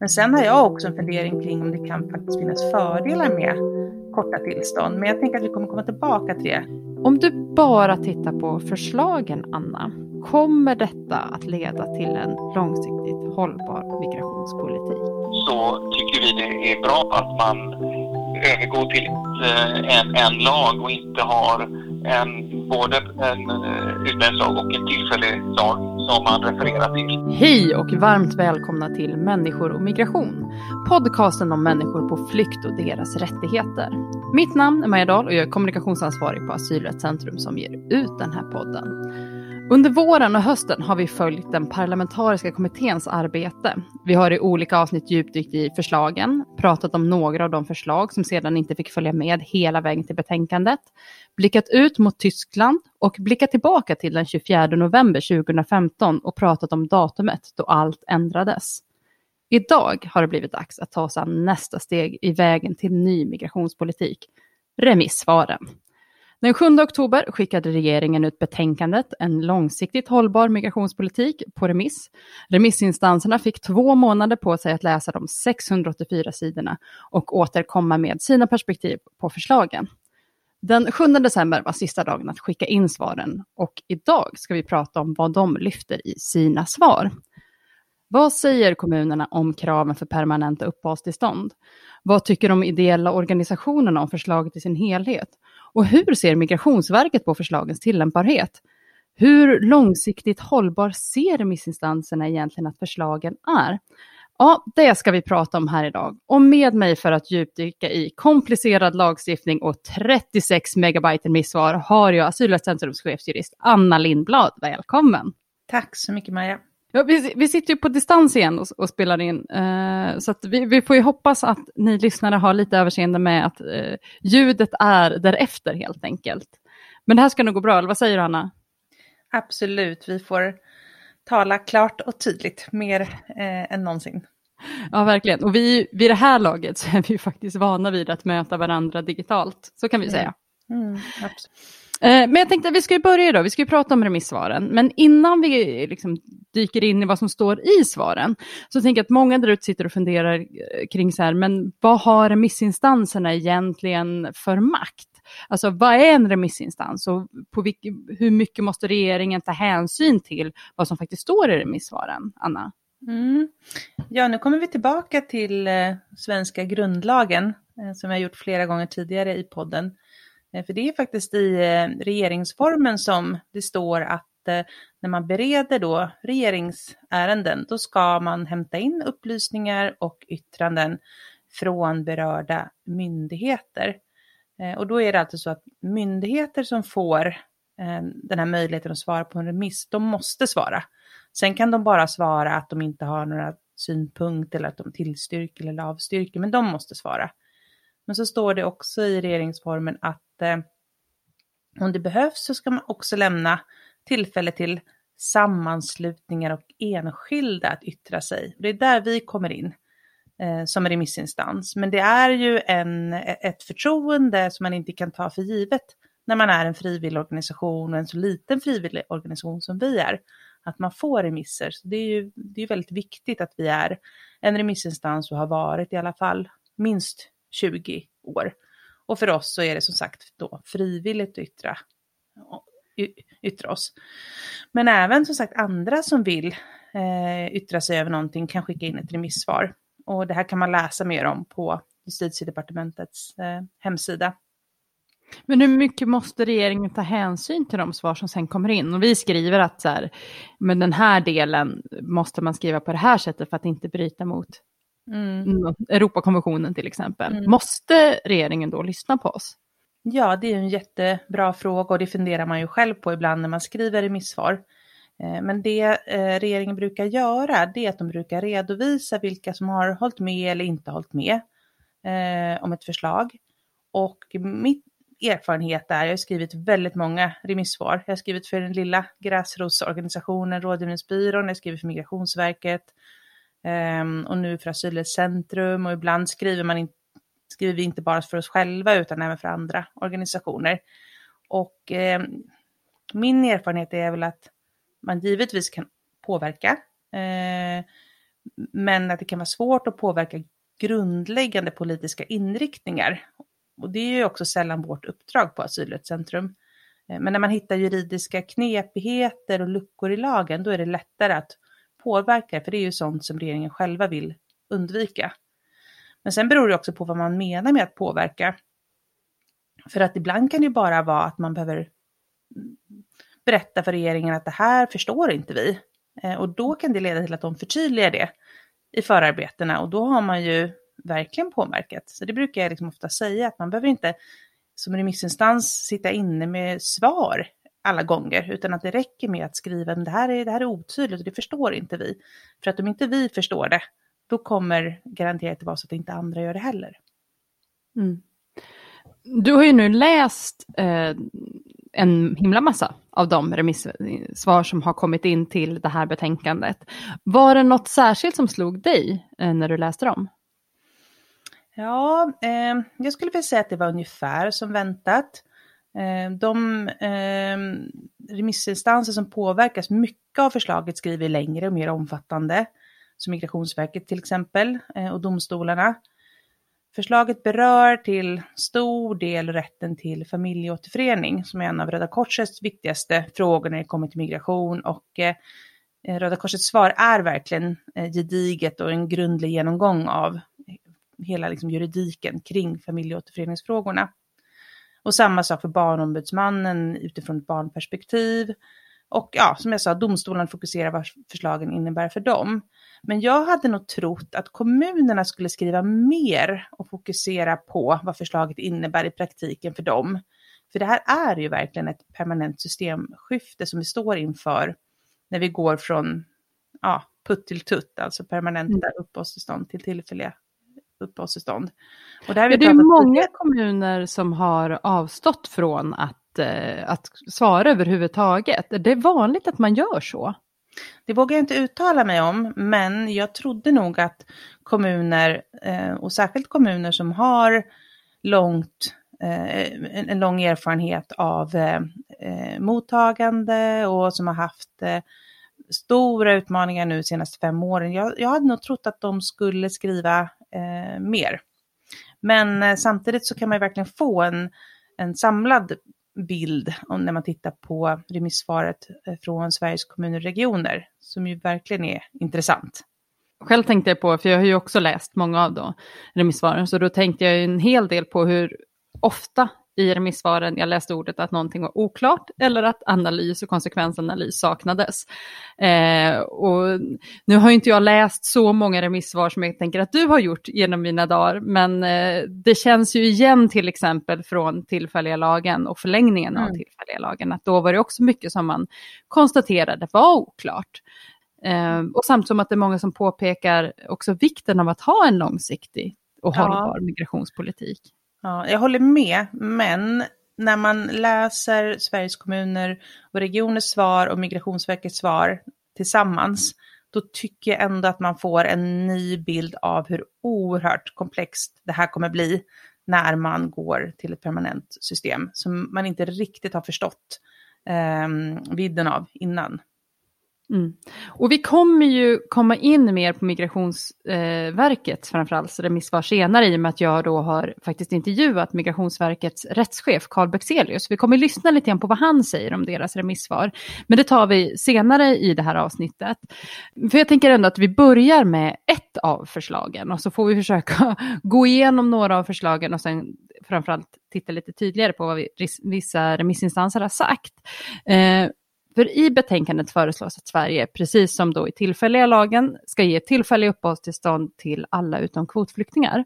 Men sen har jag också en fundering kring om det kan faktiskt finnas fördelar med korta tillstånd. Men jag tänker att vi kommer komma tillbaka till det. Om du bara tittar på förslagen, Anna, kommer detta att leda till en långsiktigt hållbar migrationspolitik? Så tycker vi det är bra att man övergår till eh, en, en lag och inte har en, både en eh, utländsk lag och en tillfällig lag som man refererar till. Hej och varmt välkomna till Människor och migration. Podcasten om människor på flykt och deras rättigheter. Mitt namn är Maja Dahl och jag är kommunikationsansvarig på Asylrättscentrum som ger ut den här podden. Mm. Under våren och hösten har vi följt den parlamentariska kommitténs arbete. Vi har i olika avsnitt djupdykt i förslagen, pratat om några av de förslag som sedan inte fick följa med hela vägen till betänkandet, blickat ut mot Tyskland och blickat tillbaka till den 24 november 2015 och pratat om datumet då allt ändrades. Idag har det blivit dags att ta oss an nästa steg i vägen till ny migrationspolitik, remissvaren. Den 7 oktober skickade regeringen ut betänkandet En långsiktigt hållbar migrationspolitik på remiss. Remissinstanserna fick två månader på sig att läsa de 684 sidorna och återkomma med sina perspektiv på förslagen. Den 7 december var sista dagen att skicka in svaren och idag ska vi prata om vad de lyfter i sina svar. Vad säger kommunerna om kraven för permanenta uppehållstillstånd? Vad tycker de ideella organisationerna om förslaget i sin helhet? Och hur ser Migrationsverket på förslagens tillämpbarhet? Hur långsiktigt hållbar ser remissinstanserna egentligen att förslagen är? Ja, det ska vi prata om här idag. Och med mig för att djupdyka i komplicerad lagstiftning och 36 megabyte remissvar har jag Asylrättscentrums chefsjurist Anna Lindblad. Välkommen! Tack så mycket Maja. Ja, vi, vi sitter ju på distans igen och, och spelar in, eh, så vi, vi, får ju hoppas att ni lyssnare har lite överseende med att eh, ljudet är därefter helt enkelt. Men det här ska nog gå bra, eller vad säger du Anna? Absolut, vi får tala klart och tydligt, mer eh, än någonsin. Ja, verkligen. Och vi, vid det här laget så är vi ju faktiskt vana vid att möta varandra digitalt, så kan vi säga. Mm, mm absolut. Eh, men jag tänkte att vi ska börja då, vi ska ju prata om remissvaren. Men innan vi liksom dyker in i vad som står i svaren, så tänker jag att många där ute sitter och funderar eh, kring så här, men vad har remissinstanserna egentligen för makt? Alltså vad är en remissinstans och på vilk, hur mycket måste regeringen ta hänsyn till vad som faktiskt står i remissvaren, Anna? Mm. Ja, nu kommer vi tillbaka till eh, svenska grundlagen, eh, som jag gjort flera gånger tidigare i podden. Eh, för det är faktiskt i eh, regeringsformen som det står att eh, när man bereder då regeringsärenden, då ska man hämta in upplysningar och yttranden från berörda myndigheter. Och då är det alltså så att myndigheter som får den här möjligheten att svara på en remiss, de måste svara. Sen kan de bara svara att de inte har några synpunkter eller att de tillstyrker eller avstyrker, men de måste svara. Men så står det också i regeringsformen att eh, om det behövs så ska man också lämna tillfälle till sammanslutningar och enskilda att yttra sig. Det är där vi kommer in eh, som remissinstans. Men det är ju en, ett förtroende som man inte kan ta för givet när man är en frivillig organisation och en så liten frivillig organisation som vi är. Att man får remisser. Så det är ju det är väldigt viktigt att vi är en remissinstans och har varit i alla fall minst 20 år. Och för oss så är det som sagt då frivilligt att yttra, yttra oss. Men även som sagt andra som vill eh, yttra sig över någonting kan skicka in ett remissvar. Och det här kan man läsa mer om på justitiedepartementets eh, hemsida. Men hur mycket måste regeringen ta hänsyn till de svar som sen kommer in? Och vi skriver att så här, men den här delen måste man skriva på det här sättet för att inte bryta mot Mm. Europakonventionen till exempel. Mm. Måste regeringen då lyssna på oss? Ja, det är en jättebra fråga och det funderar man ju själv på ibland när man skriver remissvar. Eh, men det eh, regeringen brukar göra, det är att de brukar redovisa vilka som har hållit med eller inte hållit med eh, om ett förslag. Och mitt erfarenhet är, jag har skrivit väldigt många remissvar. Jag har skrivit för den lilla gräsrotsorganisationen Rådgivningsbyrån, jag har skrivit för Migrationsverket, Ehm, och nu för Asylcentrum och ibland skriver, man in, skriver vi inte bara för oss själva utan även för andra organisationer. Och um, min erfarenhet är väl att man givetvis kan påverka. Uh, men att det kan vara svårt att påverka grundläggande politiska inriktningar. Och det är ju också sällan vårt uppdrag på Asylrättscentrum. Eh, men när man hittar juridiska knepigheter och luckor i lagen, då är det lättare att påverkar, för det är ju sånt som regeringen själva vill undvika. Men sen beror det också på vad man menar med att påverka. För att ibland kan det ju bara vara att man behöver berätta för regeringen att det här förstår inte vi. Eh, och då kan det leda till att de förtydligar det i förarbetena och då har man ju verkligen påverkat. Så det brukar jag liksom ofta säga att man behöver inte som remissinstans sitta inne med svar alla gånger, utan att det räcker med att skriva att det här är, det här är otydligt och det förstår inte vi. För att om inte vi förstår det, då kommer garanterat det vara så att inte andra gör det heller. Mm. Du har ju nu läst eh, en himla massa av de remissvar som har kommit in till det här betänkandet. Var det något särskilt som slog dig eh, när du läste dem? Ja, eh, jag skulle vilja säga att det var ungefär som väntat. Ehm, de ehm, remissinstanser som påverkas mycket av förslaget skriver längre och mer omfattande, som Migrationsverket till exempel, eh, och domstolarna. Förslaget berör till stor del rätten till familjeåterförening som är en av Röda Korsets viktigaste frågor när det kommer till migration och eh, Röda Korsets svar är verkligen eh, gediget och en grundlig genomgång av hela liksom, juridiken kring familjeåterföreningsfrågorna. Och samma sak för Barnombudsmannen utifrån ett barnperspektiv. Och ja, som jag sa, domstolen fokuserar vad förslagen innebär för dem. Men jag hade nog trott att kommunerna skulle skriva mer och fokusera på vad förslaget innebär i praktiken för dem. För det här är ju verkligen ett permanent systemskifte som vi står inför när vi går från ja, putt till tutt, alltså permanenta mm. uppehållstillstånd till tillfälliga uppehållstillstånd. Och där ja, det är många kommuner som har avstått från att, eh, att svara överhuvudtaget. Är det vanligt att man gör så? Det vågar jag inte uttala mig om, men jag trodde nog att kommuner, eh, och särskilt kommuner som har långt, eh, en lång erfarenhet av eh, mottagande och som har haft stora utmaningar nu de senaste fem åren. Jag, jag hade nog trott att de skulle skriva Eh, mer. Men eh, samtidigt så kan man ju verkligen få en, en samlad bild om när man tittar på remissvaret eh, från Sveriges kommuner och regioner, som ju verkligen är intressant. Själv tänkte jag på, för jag har ju också läst många av då, remissvaren, så då tänkte jag en hel del på hur ofta i remissvaren jag läste ordet att någonting var oklart eller att analys och konsekvensanalys saknades. Eh, och nu har inte jag läst så många remissvar som jag tänker att du har gjort genom mina dagar, men eh, det känns ju igen till exempel från tillfälliga lagen och förlängningen mm. av tillfälliga lagen, att då var det också mycket som man konstaterade var oklart. Eh, och samt som att det är många som påpekar också vikten av att ha en långsiktig och hållbar ja. migrationspolitik. Ja, jag håller med, men när man läser Sveriges kommuner och regioners svar och Migrationsverkets svar tillsammans, då tycker jag ändå att man får en ny bild av hur oerhört komplext det här kommer bli när man går till ett permanent system som man inte riktigt har förstått eh, vidden av innan. Mm. Och vi kommer ju komma in mer på Migrationsverkets eh, framförallt remissvar senare i och med att jag då har faktiskt intervjuat Migrationsverkets rättschef Carl Bexelius. Vi kommer lyssna lite grann på vad han säger om deras remissvar. Men det tar vi senare i det här avsnittet. För jag tänker ändå att vi börjar med ett av förslagen och så får vi försöka gå igenom några av förslagen och sen framförallt titta lite tydligare på vad vi, vissa remissinstanser har sagt. Eh, för i betänkandet föreslås att Sverige, precis som då i tillfälliga lagen, ska ge tillfälliga uppehållstillstånd till alla utom kvotflyktingar.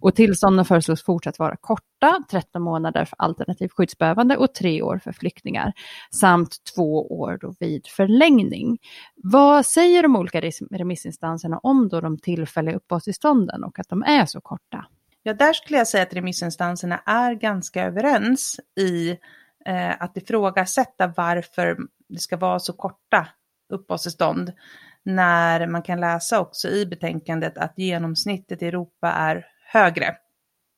Och tillstånden föreslås fortsatt vara korta, 13 månader för alternativt skyddsbehövande och tre år för flyktingar, samt två år då vid förlängning. Vad säger de olika remissinstanserna om då de tillfälliga uppehållstillstånden och att de är så korta? Ja, där skulle jag säga att remissinstanserna är ganska överens i eh, att ifrågasätta varför det ska vara så korta uppehållstillstånd när man kan läsa också i betänkandet att genomsnittet i Europa är högre.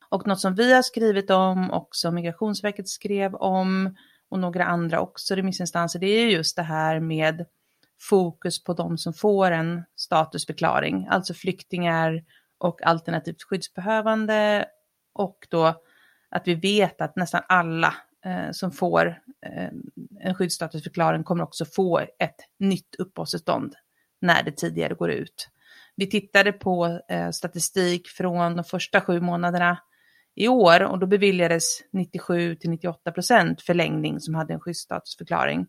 Och något som vi har skrivit om, och som Migrationsverket skrev om och några andra också remissinstanser, det är just det här med fokus på de som får en statusförklaring, alltså flyktingar och alternativt skyddsbehövande och då att vi vet att nästan alla Eh, som får eh, en skyddsstatusförklaring kommer också få ett nytt uppehållstillstånd när det tidigare går ut. Vi tittade på eh, statistik från de första sju månaderna i år och då beviljades 97 till 98 procent förlängning som hade en skyddsstatusförklaring.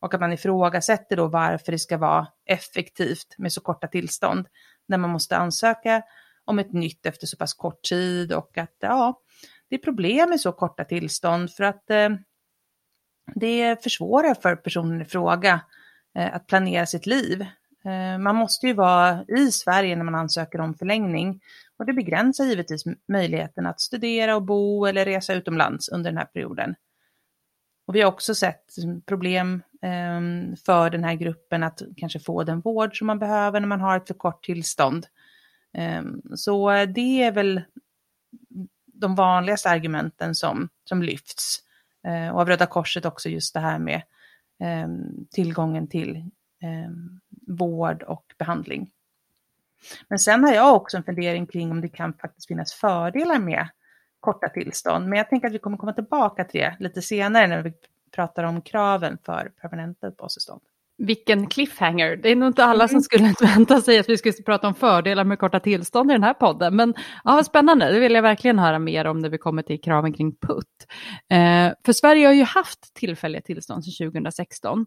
Och att man ifrågasätter då varför det ska vara effektivt med så korta tillstånd när man måste ansöka om ett nytt efter så pass kort tid och att ja, det är problem med så korta tillstånd för att eh, det försvårar för personen i fråga eh, att planera sitt liv. Eh, man måste ju vara i Sverige när man ansöker om förlängning och det begränsar givetvis möjligheten att studera och bo eller resa utomlands under den här perioden. Och vi har också sett problem ehm, för den här gruppen att kanske få den vård som man behöver när man har ett för kort tillstånd. Ehm, så eh, det är väl de vanligaste argumenten som, som lyfts. Eh, och av Röda Korset också just det här med eh, tillgången till ehm, vård och behandling. Men sen har jag också en fundering kring om det kan faktiskt finnas fördelar med korta tillstånd. Men jag tänker att vi kommer komma tillbaka till det lite senare när vi pratar om kraven för permanenta uppehållstillstånd. Vilken cliffhanger. Det är nog inte alla som skulle vänta sig att vi skulle prata om fördelar med korta tillstånd i den här podden. Men ja, spännande, det vill jag verkligen höra mer om när vi kommer till kraven kring PUT. Eh, för Sverige har ju haft tillfälliga tillstånd sedan 2016.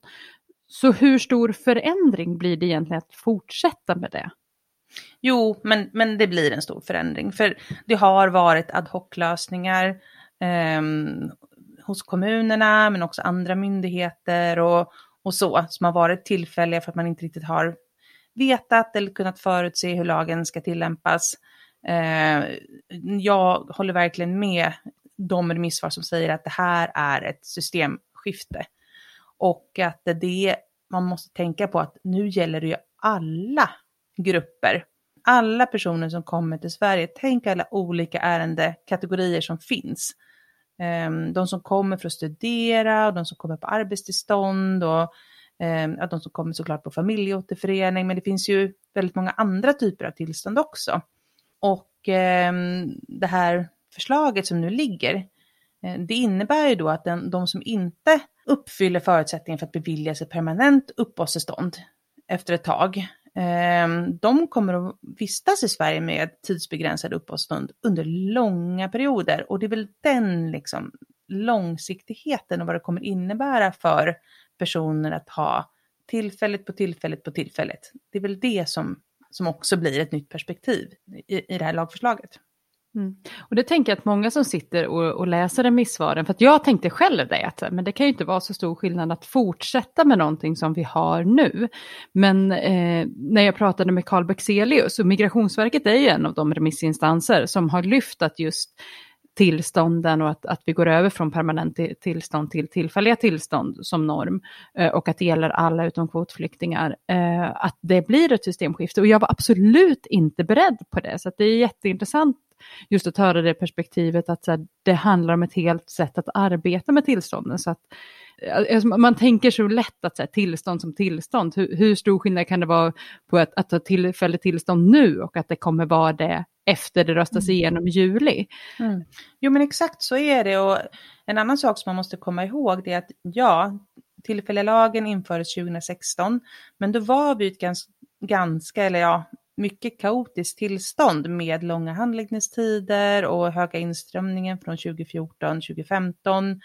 Så hur stor förändring blir det egentligen att fortsätta med det? Jo, men, men det blir en stor förändring. För det har varit ad hoc-lösningar eh, hos kommunerna, men också andra myndigheter och, och så, som har varit tillfälliga för att man inte riktigt har vetat eller kunnat förutse hur lagen ska tillämpas. Eh, jag håller verkligen med de remissvar som säger att det här är ett systemskifte. Och att det man måste tänka på att nu gäller det ju alla grupper. Alla personer som kommer till Sverige, tänk alla olika ärendekategorier som finns. Ehm, de som kommer för att studera och de som kommer på arbetstillstånd och ehm, de som kommer såklart på familjeåterförening, men det finns ju väldigt många andra typer av tillstånd också. Och ehm, det här förslaget som nu ligger, eh, det innebär ju då att den, de som inte uppfyller förutsättningen för att bevilja sig permanent uppehållstillstånd efter ett tag, Ehm, de kommer att vistas i Sverige med tidsbegränsade uppehållstillstånd under långa perioder och det är väl den liksom långsiktigheten och vad det kommer innebära för personer att ha tillfälligt på tillfälligt på tillfälligt. Det är väl det som, som också blir ett nytt perspektiv i, i det här lagförslaget. Mm. Och det tänker jag att många som sitter och, och, läser remissvaren, för att jag tänkte själv det, att, men det kan ju inte vara så stor skillnad att fortsätta med någonting som vi har nu. Men eh, när jag pratade med Carl Bexelius, och Migrationsverket är ju en av de remissinstanser som har lyft att just tillstånden och att, att vi går över från permanent tillstånd till tillfälliga tillstånd som norm eh, och att det gäller alla utom kvotflyktingar, eh, att det blir ett systemskifte. Och jag var absolut inte beredd på det, så det är jätteintressant just att höra det perspektivet att så här, det handlar om ett helt sätt att arbeta med tillstånden. Så att, alltså, man tänker så lätt att så här, tillstånd som tillstånd, hur, hur, stor skillnad kan det vara på att, att ta tillfälligt tillstånd nu och att det kommer vara det efter det röstas mm. igenom i juli. Mm. Jo men exakt så är det och en annan sak som man måste komma ihåg det är att ja, tillfälliga lagen infördes 2016, men då var vi ett ganska, ganska eller ja, mycket kaotiskt tillstånd med långa handläggningstider och höga inströmningen från 2014, 2015.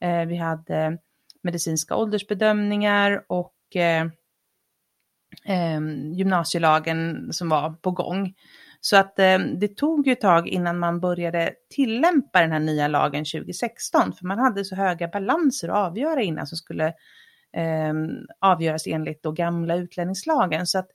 Eh, vi hade medicinska åldersbedömningar och eh, eh, gymnasielagen som var på gång. Så att eh, det tog ju ett tag innan man började tillämpa den här nya lagen 2016, för man hade så höga balanser att avgöra innan som skulle eh, avgöras enligt då gamla utlänningslagen. Så att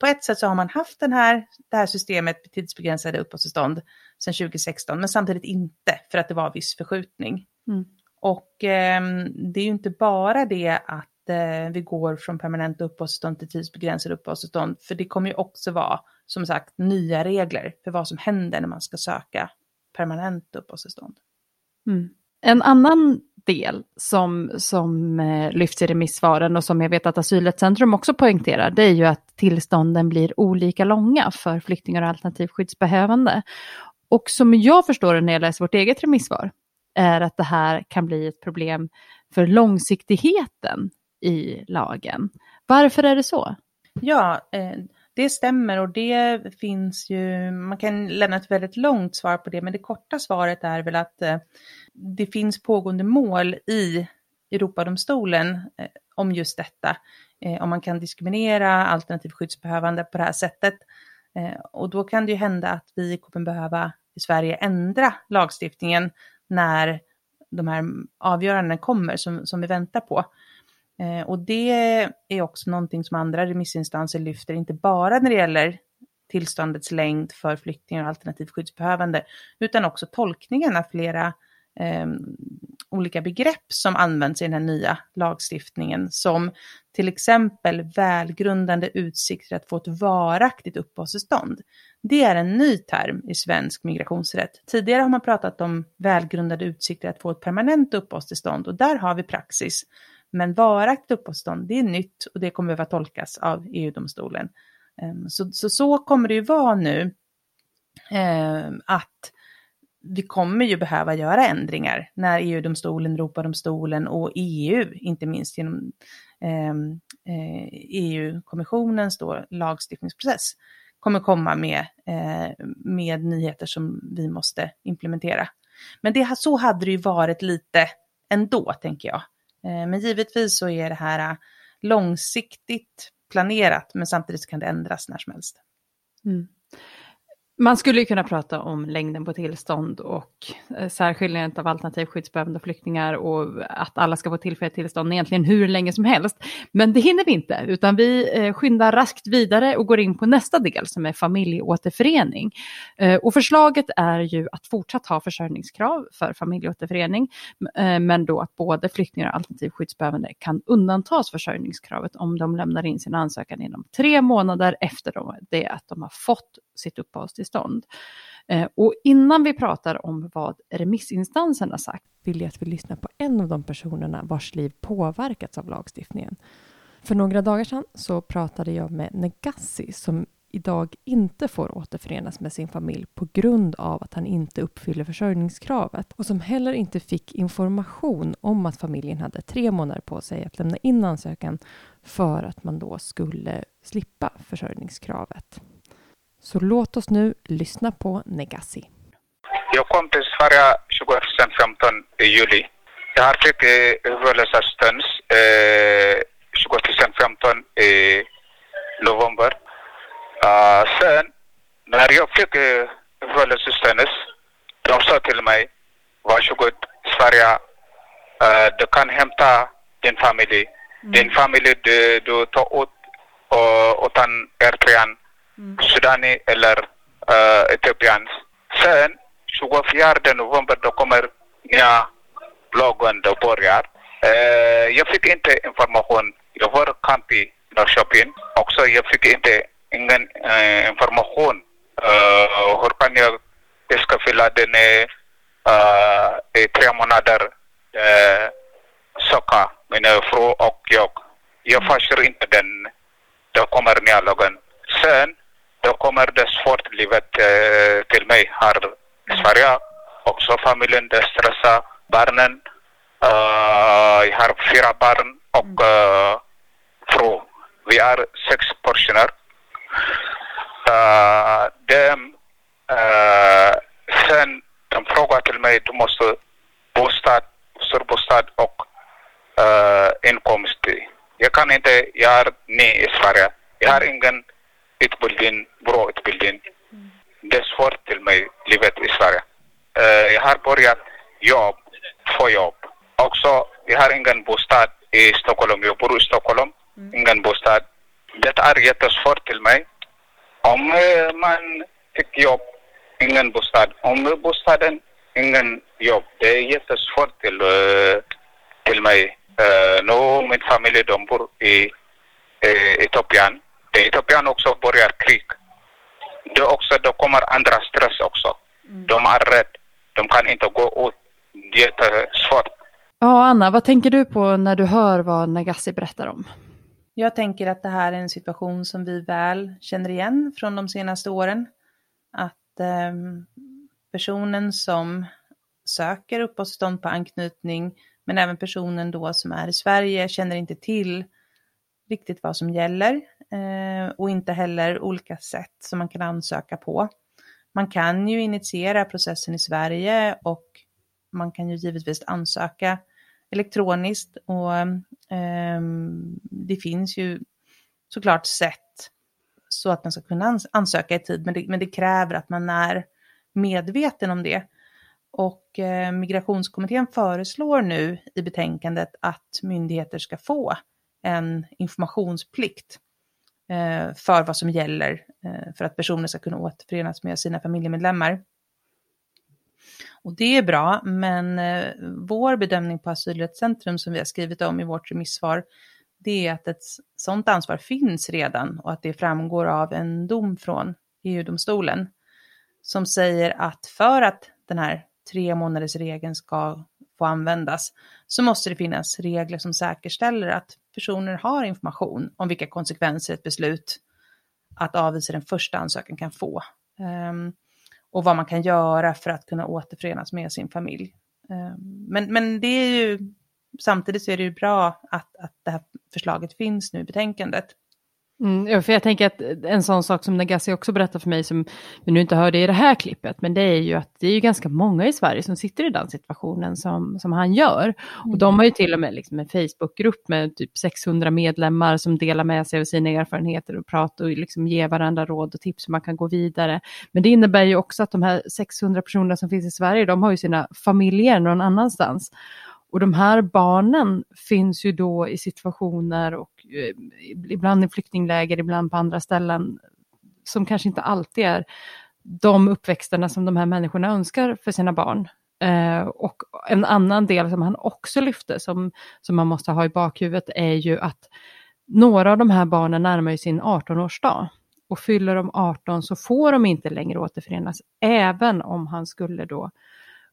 på ett sätt så har man haft den här, det här systemet med tidsbegränsade uppehållstillstånd sedan 2016, men samtidigt inte för att det var viss förskjutning. Mm. Och eh, det är ju inte bara det att eh, vi går från permanent uppehållstillstånd till tidsbegränsade uppehållstillstånd, för det kommer ju också vara, som sagt, nya regler för vad som händer när man ska söka permanent uppehållstillstånd. Mm. En annan del som, som eh, lyfts i remissvaren och som jag vet att Asylrättscentrum också poängterar, det är ju att tillstånden blir olika långa för flyktingar och alternativskyddsbehövande. Och som jag förstår det när jag läser vårt eget remissvar, är att det här kan bli ett problem för långsiktigheten i lagen. Varför är det så? Ja, eh, det stämmer och det finns ju, man kan lämna ett väldigt långt svar på det, men det korta svaret är väl att eh, det finns pågående mål i Europadomstolen eh, om just detta. Eh, om man kan diskriminera alternativ skyddsbehövande på det här sättet. Eh, och då kan det ju hända att vi kommer behöva i Sverige ändra lagstiftningen när de här avgörandena kommer som, som vi väntar på. Eh, och det är också någonting som andra remissinstanser lyfter, inte bara när det gäller tillståndets längd för flyktingar och alternativt skyddsbehövande, utan också tolkningen av flera eh, Ehm, olika begrepp som används i den här nya lagstiftningen, som till exempel välgrundande utsikter att få ett varaktigt uppehållstillstånd. Det är en ny term i svensk migrationsrätt. Tidigare har man pratat om välgrundade utsikter att få ett permanent uppehållstillstånd och där har vi praxis men varaktigt uppehållstillstånd, det är nytt och det kommer behöva tolkas av EU-domstolen. Ehm, så, så, så kommer det ju vara nu ehm, att vi kommer ju behöva göra ändringar när EU-domstolen, Europadomstolen och EU, inte minst genom ehm, eh, e EU-kommissionens då lagstiftningsprocess, kommer komma med, eh, med nyheter som vi måste implementera. Men det, så hade det ju varit lite ändå, tänker jag. Eh, men givetvis så är det här eh, långsiktigt planerat, men samtidigt kan det ändras när som helst. Mm. Man skulle ju kunna prata om längden på tillstånd och eh, särskiljandet av alternativskyddsbehövande flyktingar och att alla ska få tillfälligt tillstånd egentligen hur länge som helst. Men det hinner vi inte, utan vi eh, skyndar raskt vidare och går in på nästa del som är familjeåterförening. Eh, och förslaget är ju att fortsatt ha försörjningskrav för familjeåterförening, men då att både flyktingar och alternativskyddsbehövande kan undantas försörjningskravet om de lämnar in sin ansökan inom tre månader efter det att de har fått sitt uppehållstillstånd. Eh, och innan vi pratar om vad remissinstanserna sagt vill jag att vi lyssnar på en av de personerna vars liv påverkats av lagstiftningen. För några dagar sedan så pratade jag med Negassi som idag inte får återförenas med sin familj på grund av att han inte uppfyller försörjningskravet och som heller inte fick information om att familjen hade tre månader på sig att lämna in ansökan för att man då skulle slippa försörjningskravet. Så låt oss nu lyssna på Negassi. Jag kom till Sverige 2015 i juli. Jag har fått uppehållsassistans eh, 2015 i november. Uh, sen när jag fick uppehållsassistans, de sa till mig varsågod Sverige, uh, du kan hämta din familj. Mm. Din familj du, du tar ut och, utan Eritrean eller uh, Ethiopians. Sen 24 november då kommer nya bloggen då börjar. Uh, jag fick inte information. Jag var kamp i Norrköping. Också jag fick inte ingen uh, information. Uh, hur kan jag, ska fylla den uh, i tre månader uh, söka min fru och jag. Jag förstår inte den. Då kommer nya lagen. Sen då kommer det svårt livet eh, till mig här i Sverige. Också familjen, det stressar barnen. Uh, jag har fyra barn och uh, fru. Vi är sex personer. Uh, de, uh, sen de frågar till mig, du måste bostad, bostad och uh, inkomst. Jag kan inte, jag är ny i Sverige. Jag har ingen utbildning, bra utbildning. Mm. Det är svårt till mig, livet i Sverige. Uh, jag har börjat jobb, få jobb. Också, jag har ingen bostad i Stockholm. Jag bor i Stockholm. Mm. Ingen bostad. Det är jättesvårt till mig. Om uh, man fick jobb, ingen bostad. Om bostaden, ingen jobb. Det är jättesvårt till, uh, till mig. Uh, nu min familj, de bor i uh, Etiopien. Etiopien också börjar krig. Det, också, det kommer andra stress också. Mm. De är rädda. De kan inte gå ut. Det är svårt. Ja, Anna, vad tänker du på när du hör vad Nagassi berättar om? Jag tänker att det här är en situation som vi väl känner igen från de senaste åren. Att eh, personen som söker uppehållstillstånd på anknytning, men även personen då som är i Sverige känner inte till riktigt vad som gäller Eh, och inte heller olika sätt som man kan ansöka på. Man kan ju initiera processen i Sverige och man kan ju givetvis ansöka elektroniskt och eh, det finns ju såklart sätt så att man ska kunna ansöka i tid, men det, men det kräver att man är medveten om det. Och eh, Migrationskommittén föreslår nu i betänkandet att myndigheter ska få en informationsplikt eh, Eh, för vad som gäller eh, för att personer ska kunna återförenas med sina familjemedlemmar. Och det är bra, men eh, vår bedömning på Asylrättscentrum som vi har skrivit om i vårt remissvar, det är att ett sådant ansvar finns redan och att det framgår av en dom från EU-domstolen som säger att för att den här tre månaders regeln ska få användas så måste det finnas regler som säkerställer att personer har information om vilka konsekvenser ett beslut att avvisa den första ansökan kan få. Um, och vad man kan göra för att kunna återförenas med sin familj. Um, men, men det är ju, samtidigt så är det ju bra att, att det här förslaget finns nu i betänkandet. Mm, för jag tänker att en sån sak som Nagassi också berättar för mig, som vi nu inte hörde i det här klippet, men det är ju att det är ju ganska många i Sverige som sitter i den situationen som, som han gör. Mm. Och de har ju till och med liksom en Facebookgrupp med typ 600 medlemmar som delar med sig av sina erfarenheter och pratar och liksom ger varandra råd och tips hur man kan gå vidare. Men det innebär ju också att de här 600 personerna som finns i Sverige, de har ju sina familjer någon annanstans. Och de här barnen finns ju då i situationer och eh, ibland i flyktingläger, ibland på andra ställen som kanske inte alltid är de uppväxterna som de här människorna önskar för sina barn. Eh, och en annan del som han också lyfte, som, som man måste ha i bakhuvudet, är ju att några av de här barnen närmar sig sin 18-årsdag. Och fyller de 18 så får de inte längre återförenas, även om han skulle då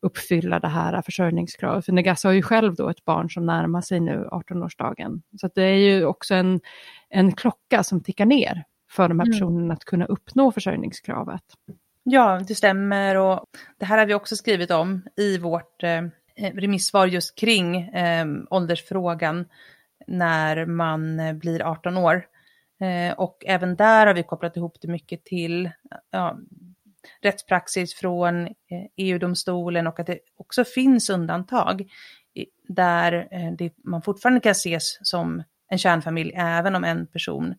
uppfylla det här försörjningskravet. För Negasa har ju själv då ett barn som närmar sig nu 18-årsdagen. Så det är ju också en, en klocka som tickar ner för de här mm. personerna att kunna uppnå försörjningskravet. Ja, det stämmer och det här har vi också skrivit om i vårt eh, remissvar just kring eh, åldersfrågan när man eh, blir 18 år. Eh, och även där har vi kopplat ihop det mycket till ja, rättspraxis från EU-domstolen eh, e och att det också finns undantag där eh, det, man fortfarande kan ses som en kärnfamilj även om en person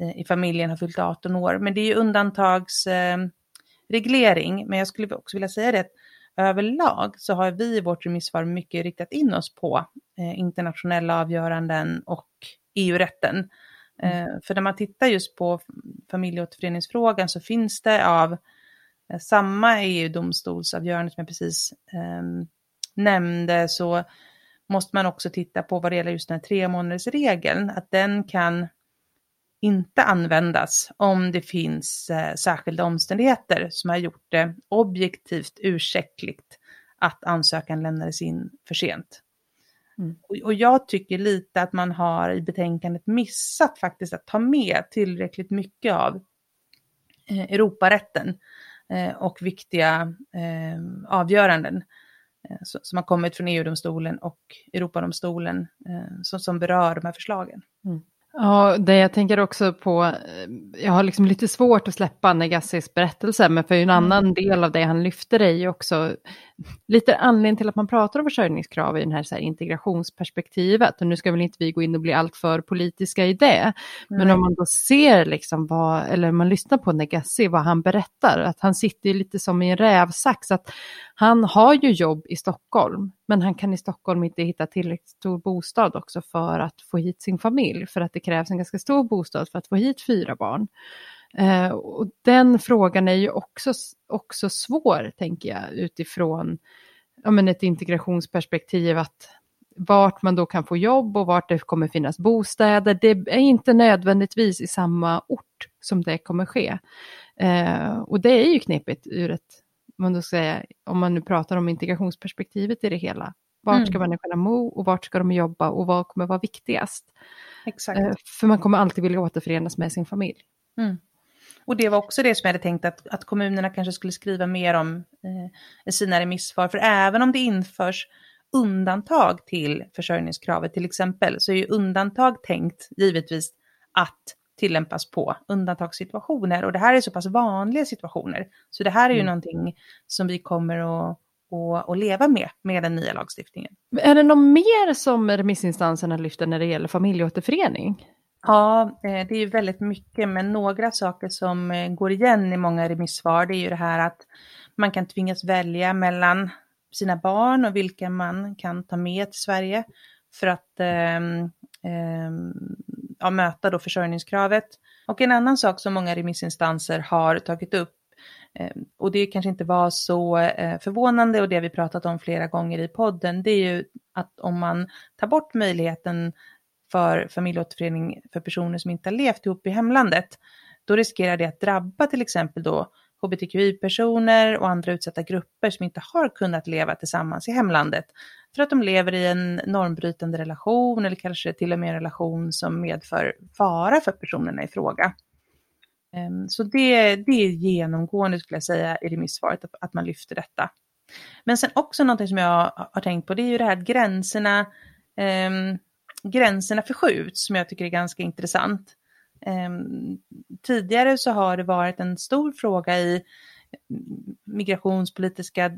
eh, i familjen har fyllt 18 år. Men det är ju undantagsreglering. Men jag skulle också vilja säga det att överlag så har vi i vårt remissvar mycket riktat in oss på internationella avgöranden och EU-rätten. Mm. För när man tittar just på familjeåterföreningsfrågan så finns det av samma EU-domstolsavgörande som jag precis eh, nämnde så måste man också titta på vad det gäller just den här tre månaders regeln, att den kan inte användas om det finns eh, särskilda omständigheter som har gjort det objektivt ursäktligt att ansökan lämnades in för sent. Mm. Och, och jag tycker lite att man har i betänkandet missat faktiskt att ta med tillräckligt mycket av eh, Europarätten Eh, Eh, och viktiga eh, avgöranden eh, som har kommit från EU-domstolen och Europadomstolen eh, som, berör de här förslagen. Mm. Ja, det jag tänker också på, eh, jag har liksom lite svårt att släppa Negassis berättelse, men för en mm. annan del av det han lyfter är ju också lite anledning till att man pratar om försörjningskrav i det här, så här integrationsperspektivet. Och nu ska väl inte vi gå in och bli alltför politiska i det, men mm. om man då ser liksom vad, eller man lyssnar på Negassi, vad han berättar, att han sitter lite som i en rävsax, att han har ju jobb i Stockholm, men han kan i Stockholm inte hitta tillräckligt stor bostad också för att få hit sin familj, för att det krävs en ganska stor bostad för att få hit fyra barn. Eh, och den frågan är ju också, också svår, tänker jag, utifrån ja, men ett integrationsperspektiv, att vart man då kan få jobb och vart det kommer finnas bostäder. Det är inte nödvändigtvis i samma ort som det kommer ske. Eh, och det är ju knepigt ur ett, man då säga, om man nu pratar om integrationsperspektivet i det hela, Vart Mm. ska människorna bo och vart ska de jobba och vad kommer vara viktigast? Exakt. Eh, För man kommer alltid vilja återförenas med sin familj. Mm. Och det var också det som jag hade tänkt att, att kommunerna kanske skulle skriva mer om eh, i sina remissvar. För även om det införs undantag till försörjningskravet till exempel, så är ju undantag tänkt givetvis att tillämpas på undantagssituationer. Och det här är så pass vanliga situationer. Så det här är ju Mm. någonting som vi kommer att, att, att leva med, med den nya lagstiftningen. Är det något mer som remissinstanserna lyfter när det gäller familjeåterförening? Ja, eh, det är ju väldigt mycket, men några saker som eh, går igen i många remissvar, det är ju det här att man kan tvingas välja mellan sina barn och vilka man kan ta med till Sverige för att ehm, Ehm, ja, möta då försörjningskravet. Och en annan sak som många remissinstanser har tagit upp, eh, och det kanske inte var så eh, förvånande och det vi pratat om flera gånger i podden, det är ju att om man tar bort möjligheten för familjeåterförening för personer som inte har levt ihop i hemlandet, då riskerar det att drabba till exempel då hbtqi-personer och andra utsatta grupper som inte har kunnat leva tillsammans i hemlandet för att de lever i en normbrytande relation eller kanske till och med en relation som medför fara för personerna i fråga. Ehm, så det, det är genomgående skulle jag säga i remissvaret att, att man lyfter detta. Men sen också någonting som jag har tänkt på det är ju det här att gränserna, eh, gränserna förskjuts som jag tycker är ganska intressant. Ehm, tidigare så har det varit en stor fråga i migrationspolitiska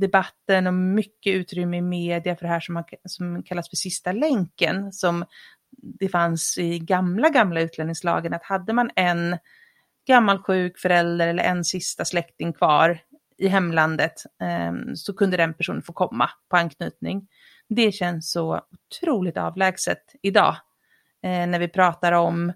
debatten och mycket utrymme i media för det här som, har, som kallas för sista länken, som det fanns i gamla, gamla utlänningslagen, att hade man en gammal sjuk förälder eller en sista släkting kvar i hemlandet eh, så kunde den personen få komma på anknytning. Det känns så otroligt avlägset idag eh, när vi pratar om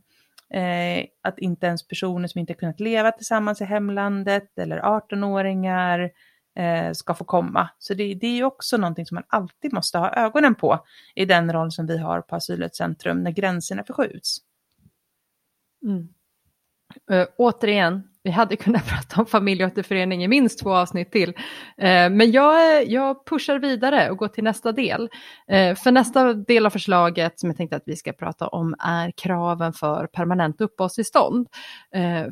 eh, att inte ens personer som inte kunnat leva tillsammans i hemlandet eller 18-åringar eh, ska få komma. Så det, det är ju också någonting som man alltid måste ha ögonen på i den roll som vi har på Asylrättscentrum när gränserna förskjuts. Mm. Uh, återigen, vi hade kunnat prata om familjeåterförening i minst två avsnitt till. Uh, men jag, jag pushar vidare och går till nästa del. Uh, för nästa del av förslaget som jag tänkte att vi ska prata om är kraven för permanent uppehållstillstånd.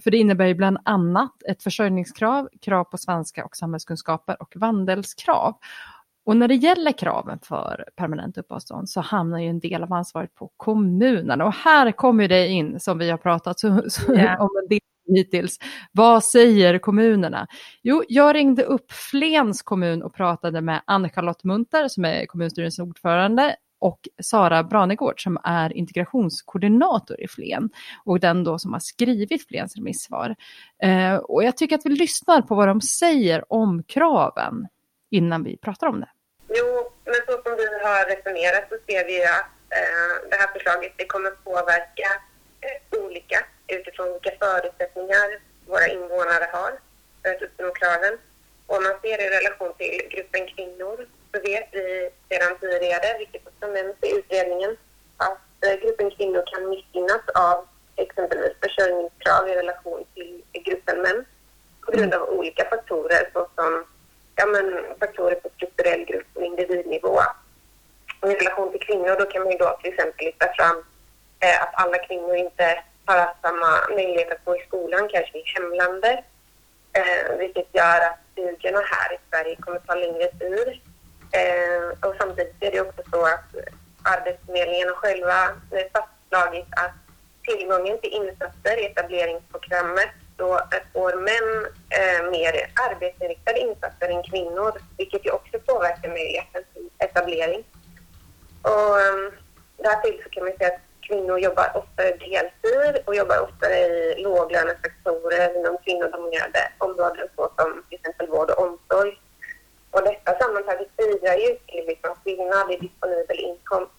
För det innebär ju bland annat ett försörjningskrav, krav på svenska och samhällskunskaper och vandelskrav. Och när det gäller kraven för permanent uppehållstillstånd så hamnar ju en del av ansvaret på kommunerna. Och här kommer det in, som vi har pratat så, så, Yeah. om en del hittills. Vad säger kommunerna? Jo, jag ringde upp Flens kommun och pratade med Ann-Charlotte Munter som är kommunstyrelsens ordförande och Sara Branegård som är integrationskoordinator i Flen och den då som har skrivit Flens remissvar. Eh, och jag tycker att vi lyssnar på vad de säger om kraven innan vi pratar om det. Jo, men så som vi har resonerat så ser vi ju att eh, det här förslaget det kommer påverka eh, olika utifrån vilka förutsättningar våra invånare har för att uppnå kraven. Och om man ser det i relation till gruppen kvinnor så vet vi sedan tidigare, vilket också nämns i utredningen, att eh, gruppen kvinnor kan missgynnas av exempelvis försörjningskrav i relation till gruppen män på grund av olika faktorer såsom ja, men, faktorer på strukturell grupp och individnivå. Och I relation till kvinnor då kan man ju då till exempel lyfta fram eh, att alla kvinnor inte har haft samma möjlighet att gå i skolan, kanske i hemlandet. Eh, vilket gör att studierna här i Sverige kommer ta längre tid. Eh, och samtidigt är det också så att Arbetsförmedlingen har själva eh, fastslagit att tillgången till insatser i etableringsprogrammet då får män eh, mer arbetsinriktade insatser än kvinnor, vilket ju också påverkar möjligheten till etablering. Och um, därtill så kan man säga att kvinnor jobbar oftare deltid och jobbar oftare i låglönesektorer inom kvinnodominerade områden såsom till exempel vård och omsorg. Och detta sammantaget bidrar ju till liksom skillnad i disponibel inkomst.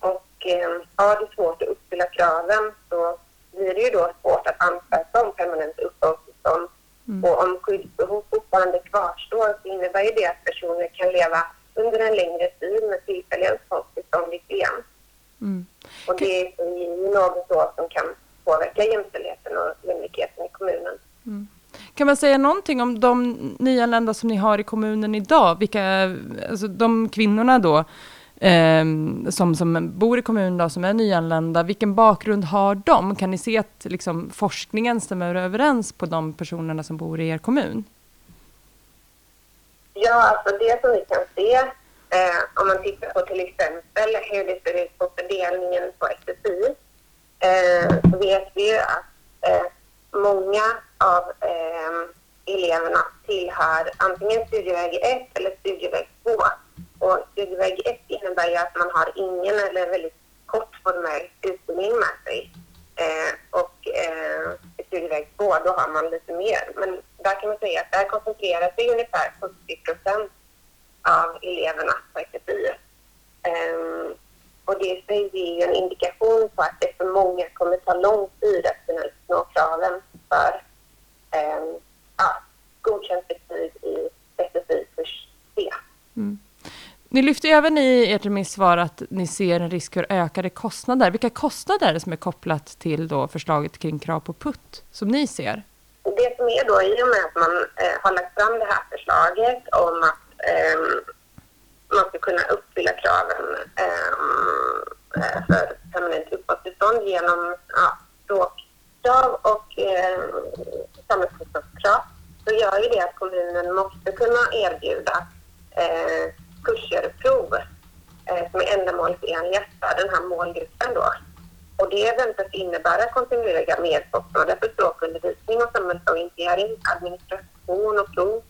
Och eh, ja, du svårt att uppfylla kraven så blir det ju då svårt att ansöka om permanent uppehållstillstånd. Mm. Och om skyddsbehov fortfarande kvarstår så innebär ju det att personer kan leva under en längre tid med tillfälliga uppehållstillstånd i Flen. Mm. Och det är ju något då som kan påverka jämställdheten och jämlikheten i kommunen. Kan man säga någonting om de nyanlända som ni har i kommunen idag? Vilka, alltså de kvinnorna då, eh, som, som bor i kommunen då, som är nyanlända, vilken bakgrund har de? Kan ni se att liksom, forskningen stämmer överens på de personerna som bor i er kommun? Ja, alltså det som vi kan se eh, om man tittar på till exempel hur det ser ut på fördelningen på SFI eh, så vet vi ju att eh, många av eh, eleverna tillhör antingen studieväg 1 eller studieväg 2. Och studieväg 1 innebär ju att man har ingen eller väldigt kort formell utbildning med sig. Eh, och eh, i studieväg 2 då har man lite mer. Men där kan man säga att där koncentrerar sig ungefär 70 procent av eleverna på SFI. Eh, och det är ju en indikation på att det för många kommer ta lång tid att kunna uppnå kraven för eh, ja, godkänt betyg i SFI kurs C. Mm. Ni lyfter även i ert remissvar att ni ser en risk för ökade kostnader. Vilka kostnader är det som är kopplat till då förslaget kring krav på putt som ni ser? Det som är då i och med att man eh, har lagt fram det här förslaget om att eh, man ska kunna uppfylla kraven ehm, eh, för permanent uppehållstillstånd genom ja, språkkrav och eh, samhällskunskapskrav så gör ju det att kommunen måste kunna erbjuda eh, kurser och prov eh, som är ändamålsenliga för den här målgruppen då. Och det väntas innebära kontinuerliga merkostnader för språkundervisning och samhällsorientering, administration och prov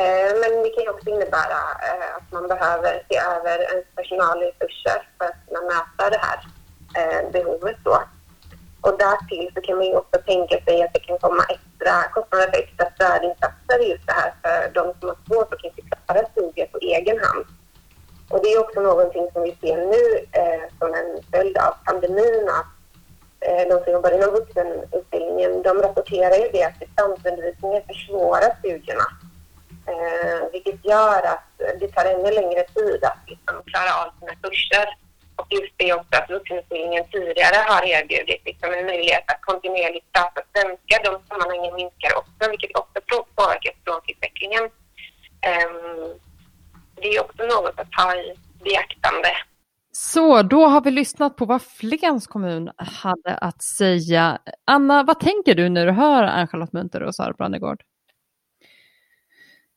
eh, men det kan också innebära eh, att man behöver se över ens personalresurser för att kunna möta det här eh, behovet då. Och därtill så kan man ju också tänka sig att det kan komma extra kostnader för extra stödinsatser just det här för de som har svårt att inte klara studier på egen hand. Och det är också någonting som vi ser nu eh, som en följd av pandemin att eh, de som jobbar inom vuxenutbildningen de rapporterar ju det att distansundervisningen försvårar studierna Eh, vilket gör att det tar ännu längre tid att liksom, klara av sina kurser. Och just det också att vuxenutbildningen tidigare har erbjudit liksom, en möjlighet att kontinuerligt prata svenska. De sammanhangen minskar också, vilket också påverkar språkutvecklingen. Eh, det är också något att ha i beaktande. Så då har vi lyssnat på vad Flens kommun hade att säga. Anna, vad tänker du när du hör Ann-Charlotte Munter och Sara Brandegård?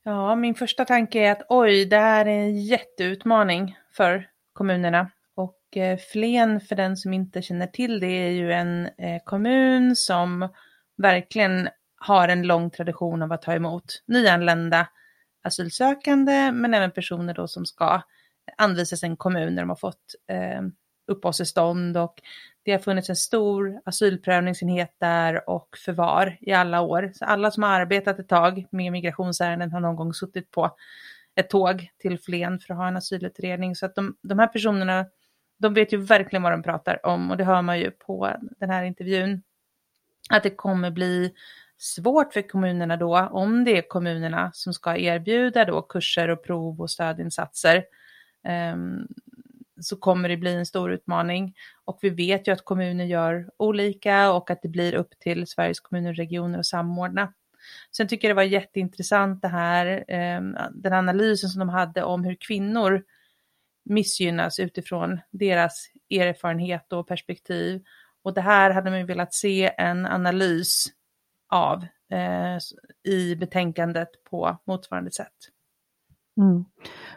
Ja, min första tanke är att oj, det här är en jätteutmaning för kommunerna. Eh, Flen, för den som inte känner till det, är ju en eh, kommun som verkligen har en lång tradition av att ta emot nyanlända asylsökande, men även personer då som ska anvisas en kommun när de har fått eh, uppehållstillstånd och det har funnits en stor asylprövningsenhet där och förvar i alla år. Så alla som har arbetat ett tag med migrationsärenden har någon gång suttit på ett tåg till Flen för att ha en asylutredning. Så att de, de här personerna, de vet ju verkligen vad de pratar om och det hör man ju på den här intervjun. Att det kommer bli svårt för kommunerna då, om det är kommunerna som ska erbjuda då kurser och prov och stödinsatser. Ehm, så kommer det bli en stor utmaning. Och vi vet ju att kommuner gör olika och att det blir upp till Sveriges kommuner och regioner att samordna. Sen tycker jag det var jätteintressant det här, ehm, den analysen som de hade om hur kvinnor missgynnas utifrån deras erfarenhet och perspektiv. Och det här hade man velat se en analys av eh, i betänkandet på motsvarande sätt. Mm.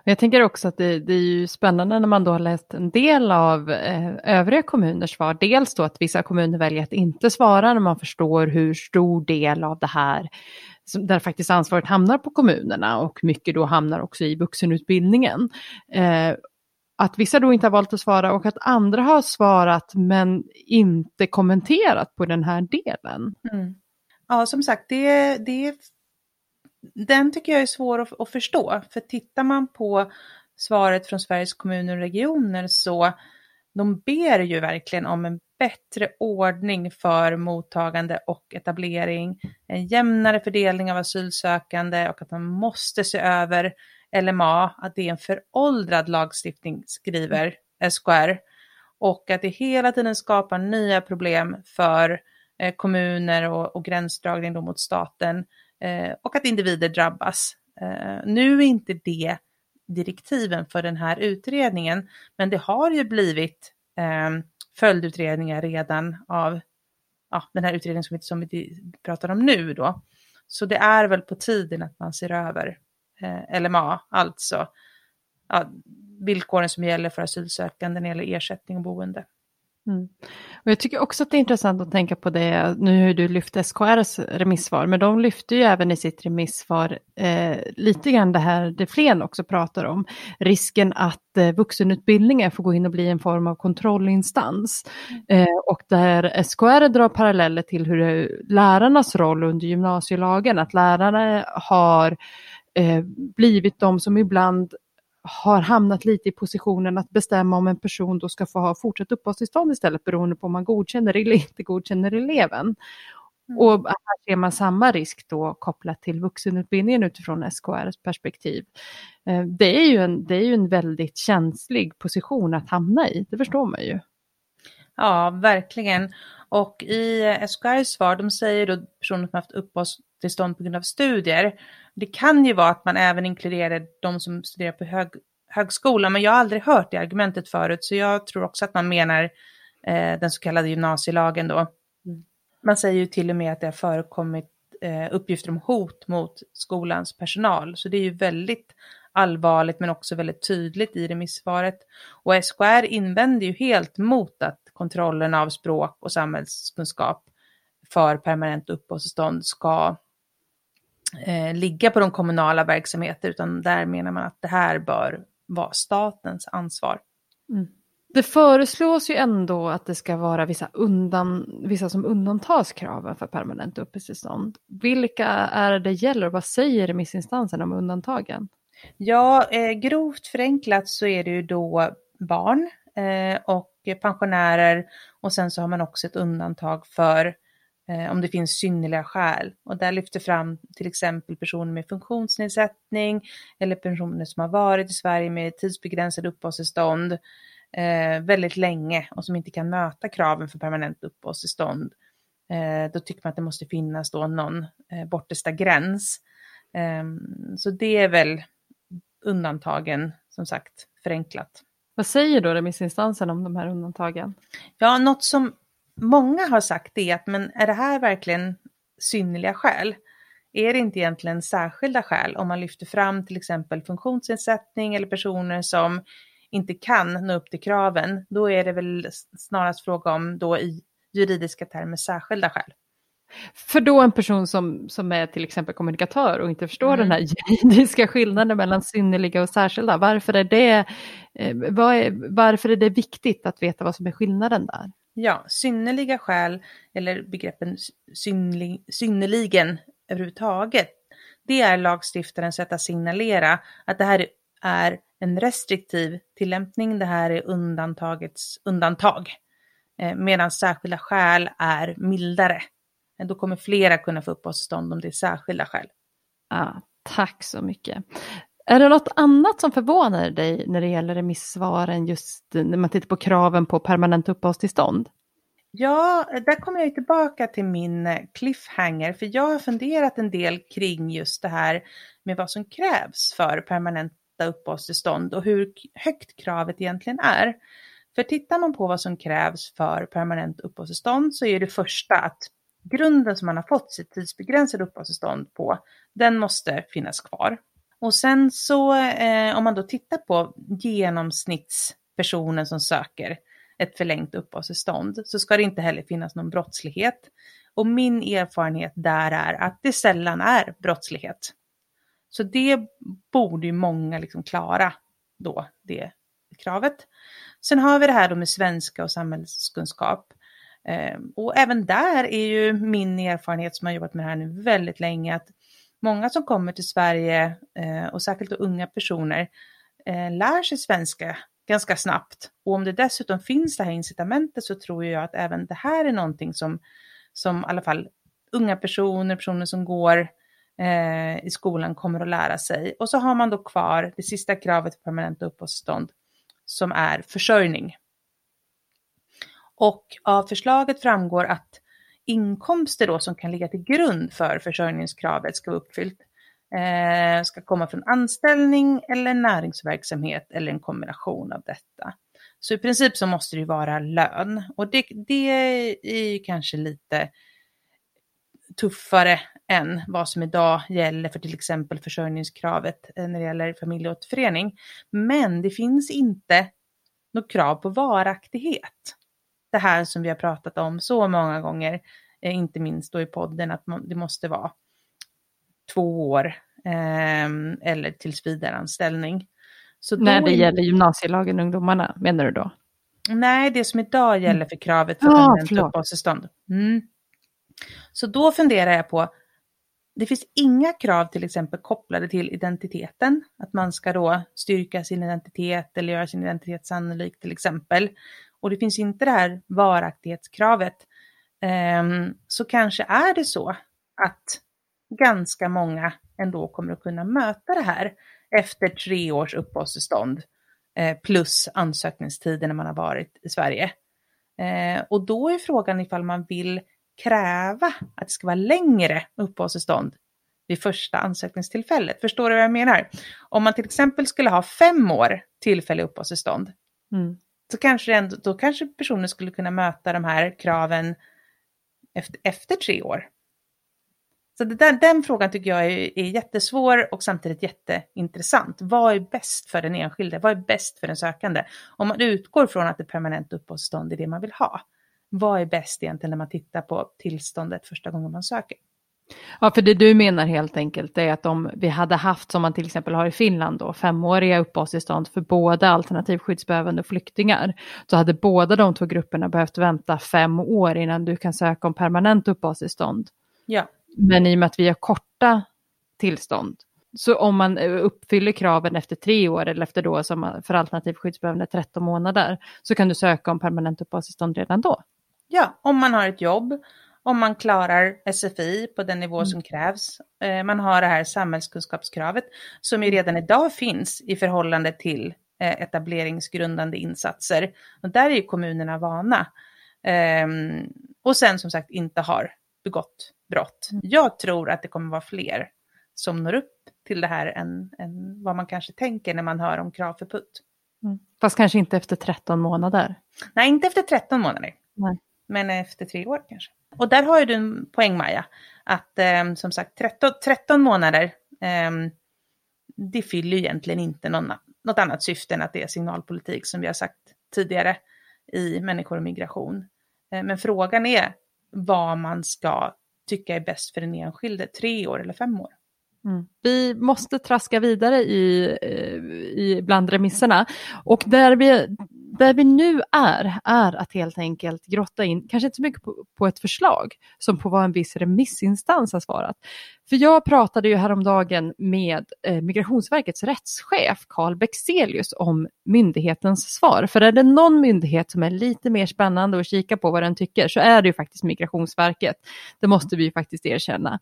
Jag tänker också att det, det, är ju spännande när man då har läst en del av eh, övriga kommuners svar. Dels då att vissa kommuner väljer att inte svara när man förstår hur stor del av det här där faktiskt ansvaret hamnar på kommunerna och mycket då hamnar också i vuxenutbildningen. Eh, att vissa då inte har valt att svara och att andra har svarat men inte kommenterat på den här delen. Mm. Ja, som sagt, det, det den tycker jag är svår att, att förstå. För tittar man på svaret från Sveriges kommuner och regioner så de ber ju verkligen om en bättre ordning för mottagande och etablering, en jämnare fördelning av asylsökande och att man måste se över LMA, att det är en föråldrad lagstiftning, skriver SKR, och att det hela tiden skapar nya problem för eh, kommuner och, och gränsdragning mot staten eh, och att individer drabbas. Eh, nu är inte det direktiven för den här utredningen, men det har ju blivit eh, följdutredningar redan av ja, den här utredningen som vi, som vi pratar om nu då. Så det är väl på tiden att man ser över eh, LMA, alltså ja, villkoren som gäller för asylsökande när det gäller ersättning och boende. Mm. Och jag tycker också att det är intressant att tänka på det, nu har du lyft SKRs remissvar, men de lyfter ju även i sitt remissvar eh, lite grann det här det Flen också pratar om, risken att eh, vuxenutbildningen får gå in och bli en form av kontrollinstans. Eh, och där SKR drar paralleller till hur lärarnas roll under gymnasielagen, att lärare har eh, blivit de som ibland har hamnat lite i positionen att bestämma om en person då ska få ha fortsatt uppehållstillstånd istället beroende på om man godkänner eller inte godkänner eleven. Mm. Och här ser man samma risk då kopplat till vuxenutbildningen utifrån SKRs perspektiv. Eh, det är ju en, det är ju en väldigt känslig position att hamna i, det förstår man ju. Ja, verkligen. Och i SKRs svar, de säger då personer som haft uppehållstillstånd på grund av studier, det kan ju vara att man även inkluderar de som studerar på hög, högskola, men jag har aldrig hört det argumentet förut, så jag tror också att man menar eh, den så kallade gymnasielagen då. Mm. Man säger ju till och med att det har förekommit eh, uppgifter om hot mot skolans personal, så det är ju väldigt allvarligt men också väldigt tydligt i remissvaret. Och SKR invänder ju helt mot att kontrollen av språk och samhällskunskap för permanent uppehållstillstånd ska eh, ligga på de kommunala verksamheter, utan där menar man att det här bör vara statens ansvar. Mm. Det föreslås ju ändå att det ska vara vissa, undan, vissa som undantas kraven för permanent uppehållstillstånd. Vilka är det gäller och vad säger remissinstanserna om undantagen? Ja, eh, grovt förenklat så är det ju då barn eh, och pensionärer och sen så har man också ett undantag för om det finns synnerliga skäl. Och där lyfter fram till exempel personer med funktionsnedsättning eller personer som har varit i Sverige med tidsbegränsade uppehållstillstånd eh, väldigt länge och som inte kan möta kraven för permanent uppehållstillstånd. Eh, då tycker man att det måste finnas då någon eh, bortersta gräns. Ehm, så det är väl undantagen, som sagt, förenklat. Vad säger då remissinstansen om de här undantagen? Ja, något som många har sagt är att men är det här verkligen synnerliga skäl? Är det inte egentligen särskilda skäl om man lyfter fram till exempel funktionsnedsättning eller personer som inte kan nå upp till kraven? Då är det väl snarast fråga om då i juridiska termer särskilda skäl. För då en person som, som är till exempel kommunikatör och inte förstår mm. den här juridiska skillnaden mellan synnerliga och särskilda, varför är, det, eh, är, varför är det viktigt att veta vad som är skillnaden där? Ja, synnerliga skäl eller begreppen synlig, synnerligen överhuvudtaget, det är lagstiftarens sätt att signalera att det här är en restriktiv tillämpning, det här är undantagets undantag. Eh, medan särskilda skäl är mildare. Eh, då kommer flera kunna få uppehållstillstånd om det är särskilda skäl. Ah, tack så mycket. Är det något annat som förvånar dig när det gäller remissvaren just när man tittar på kraven på permanent uppehållstillstånd? Ja, där kommer jag tillbaka till min eh, cliffhanger, för jag har funderat en del kring just det här med vad som krävs för permanenta uppehållstillstånd och hur högt kravet egentligen är. För tittar man på vad som krävs för permanent uppehållstillstånd så är det första att grunden som man har fått sitt tidsbegränsade uppehållstillstånd på, den måste finnas kvar. Och sen så eh, om man då tittar på genomsnittspersonen som söker ett förlängt uppehållstillstånd så ska det inte heller finnas någon brottslighet. Och min erfarenhet där är att det sällan är brottslighet. Så det borde ju många liksom klara då, det kravet. Sen har vi det här då med svenska och samhällskunskap. Eh, och även där är ju min erfarenhet som har jobbat med det här nu väldigt länge att många som kommer till Sverige eh, och särskilt unga personer eh, lär sig svenska ganska snabbt. Och om det dessutom finns det här incitamentet så tror jag att även det här är någonting som, som i alla fall unga personer, personer som går eh, i skolan kommer att lära sig. Och så har man då kvar det sista kravet för permanenta uppehållstillstånd som är försörjning. Och av förslaget framgår att inkomster då som kan ligga till grund för försörjningskravet ska vara uppfyllt eh, ska komma från anställning eller näringsverksamhet eller en kombination av detta. Så i princip så måste det ju vara lön och det, det är ju kanske lite tuffare än vad som idag gäller för till exempel försörjningskravet eh, när det gäller familjeåterförening. Men det finns inte något krav på varaktighet. Det här som vi har pratat om så många gånger, eh, inte minst då i podden, att det måste vara två år eh, eller tillsvidareanställning. Så När det gäller gymnasielagen ungdomarna, menar du då? Nej, det som idag gäller mm. för kravet för permanent ah, uppehållstillstånd. Mm. Så då funderar jag på, det finns inga krav till exempel kopplade till identiteten, att man ska då styrka sin identitet eller göra sin identitet sannolik till exempel. Och det finns inte det här varaktighetskravet. Ehm, så kanske är det så att ganska många ändå kommer att kunna möta det här efter tre års uppehållstillstånd eh, plus ansökningstiden när man har varit i Sverige. Eh, och då är frågan ifall man vill kräva att det ska vara längre uppehållstillstånd vid första ansökningstillfället. Förstår du vad jag menar? Om man till exempel skulle ha fem år tillfällig uppehållstillstånd, mm så kanske ändå, då kanske personen skulle kunna möta de här kraven efter, efter tre år. Så där, den frågan tycker jag är, är jättesvår och samtidigt jätteintressant. Vad är bäst för den enskilde? Vad är bäst för den sökande? Om man utgår från att ett permanent uppehållstillstånd är det man vill ha, vad är bäst egentligen när man tittar på tillståndet första gången man söker? Ja, för det du menar helt enkelt är att om vi hade haft, som man till exempel har i Finland då, femåriga uppehållstillstånd för båda alternativskyddsbehövande flyktingar, så hade båda de två grupperna behövt vänta fem år innan du kan söka om permanent uppehållstillstånd. Ja. Men i och med att vi har korta tillstånd, så om man uppfyller kraven efter tre år eller efter då som för alternativt skyddsbehövande 13 månader, så kan du söka om permanent uppehållstillstånd redan då. Ja, om man har ett jobb, om man klarar SFI på den nivå mm. som krävs. Eh, man har det här samhällskunskapskravet som ju redan idag finns i förhållande till eh, etableringsgrundande insatser. Och där är ju kommunerna vana. Ehm, och sen som sagt inte har begått brott. Mm. Jag tror att det kommer vara fler som når upp till det här än, än vad man kanske tänker när man hör om krav för putt. Mm. Fast kanske inte efter 13 månader? Nej, inte efter 13 månader. Nej. Men efter tre år kanske. Och där har ju du en poäng Maja, att eh, som sagt 13, 13 månader, eh, det fyller ju egentligen inte någon, något annat syfte än att det är signalpolitik som vi har sagt tidigare i människor och migration. Eh, men frågan är vad man ska tycka är bäst för den enskilde, tre år eller fem år. Mm. Vi måste traska vidare i, eh, i bland remisserna och där vi där vi nu är, är att helt enkelt grotta in, kanske inte så mycket på, på, ett förslag, som på vad en viss remissinstans har svarat. För jag pratade ju häromdagen med eh, Migrationsverkets rättschef Carl Bexelius om myndighetens svar. För är det någon myndighet som är lite mer spännande att kika på vad den tycker så är det ju faktiskt Migrationsverket. Det måste vi ju faktiskt erkänna.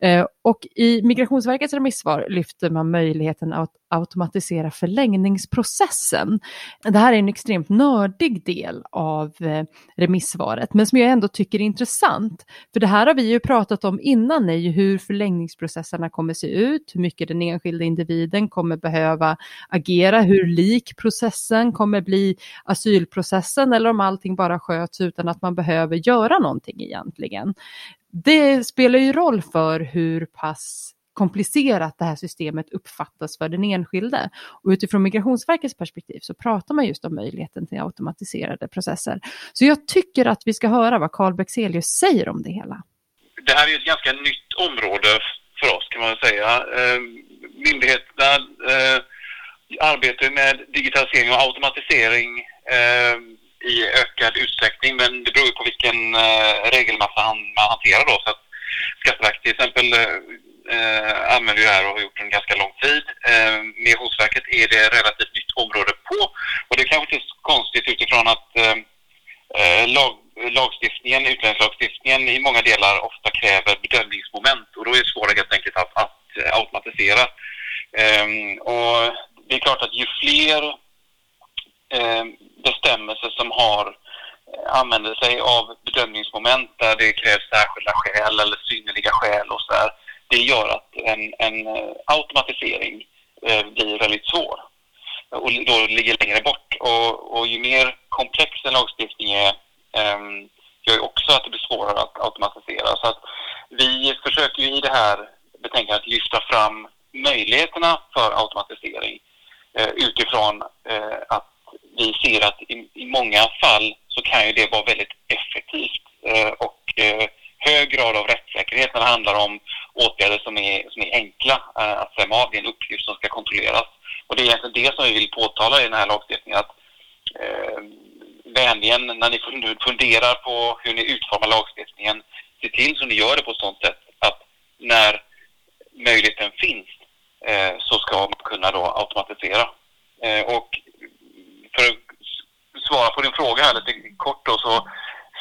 Eh, och i Migrationsverkets remissvar lyfter man möjligheten att automatisera förlängningsprocessen. Det här är en extremt nördig del av eh, remissvaret, men som jag ändå tycker är intressant. För det här har vi ju pratat om innan, är ju hur förlängningsprocesserna kommer se ut, hur mycket den enskilda individen kommer behöva agera, hur lik processen kommer bli asylprocessen eller om allting bara sköts utan att man behöver göra någonting egentligen. Det spelar ju roll för hur pass komplicerat det här systemet uppfattas för den enskilde. Och utifrån Migrationsverkets perspektiv så pratar man just om möjligheten till automatiserade processer. Så jag tycker att vi ska höra vad Carl Bexelius säger om det hela. Det här är ju ett ganska nytt område för oss kan man säga. Eh, myndigheterna eh, arbetar med digitalisering och automatisering eh, i ökad utsträckning men det beror på vilken eh, regelmassa man hanterar då. Så att Skatteverket till exempel eh, använder det här och har gjort en ganska lång tid. Eh, Migrationsverket är det relativt nytt område på och det är kanske inte så konstigt utifrån att eh, eh lag, lagstiftningen, utlänningslagstiftningen i många delar ofta kräver bedömningsmoment och då är det svårare helt enkelt att, att eh, automatisera. Um, och det är klart att ju fler um, bestämmelser som har eh, använder sig av bedömningsmoment där det krävs särskilda skäl eller synnerliga skäl och så där. Det gör att en, en eh, automatisering blir väldigt svår och då ligger längre bort. Och, och ju mer komplex en lagstiftning är Ehm, gör ju också att det blir svårare att automatisera. Så att vi försöker ju i det här betänkandet lyfta fram möjligheterna för automatisering eh, utifrån eh, att vi ser att i, många fall så kan ju det vara väldigt effektivt eh, och hög grad av rättssäkerhet när det handlar om åtgärder som är, som är enkla att stämma av. Det är en uppgift som ska kontrolleras. Och det är egentligen det som vi vill påtala i den här lagstiftningen. Att, vänligen, när ni funderar på hur ni utformar lagstiftningen, se till så ni gör det på ett sådant sätt att när möjligheten finns eh, så ska man kunna då automatisera. Eh, och för att svara på din fråga här lite kort då så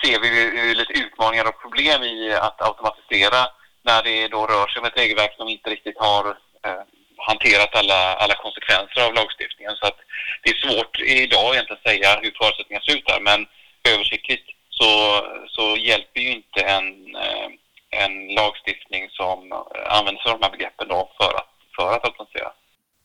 ser vi eh, lite utmaningar och problem i att automatisera när det då rör sig om ett regelverk som inte riktigt har eh, hanterat alla, alla konsekvenser av lagstiftningen. Så att det är svårt idag egentligen att säga hur förutsättningarna ser ut där, men översiktligt så, så hjälper ju inte en, eh, en lagstiftning som använder sig av de här begreppen då för att, för att automatisera.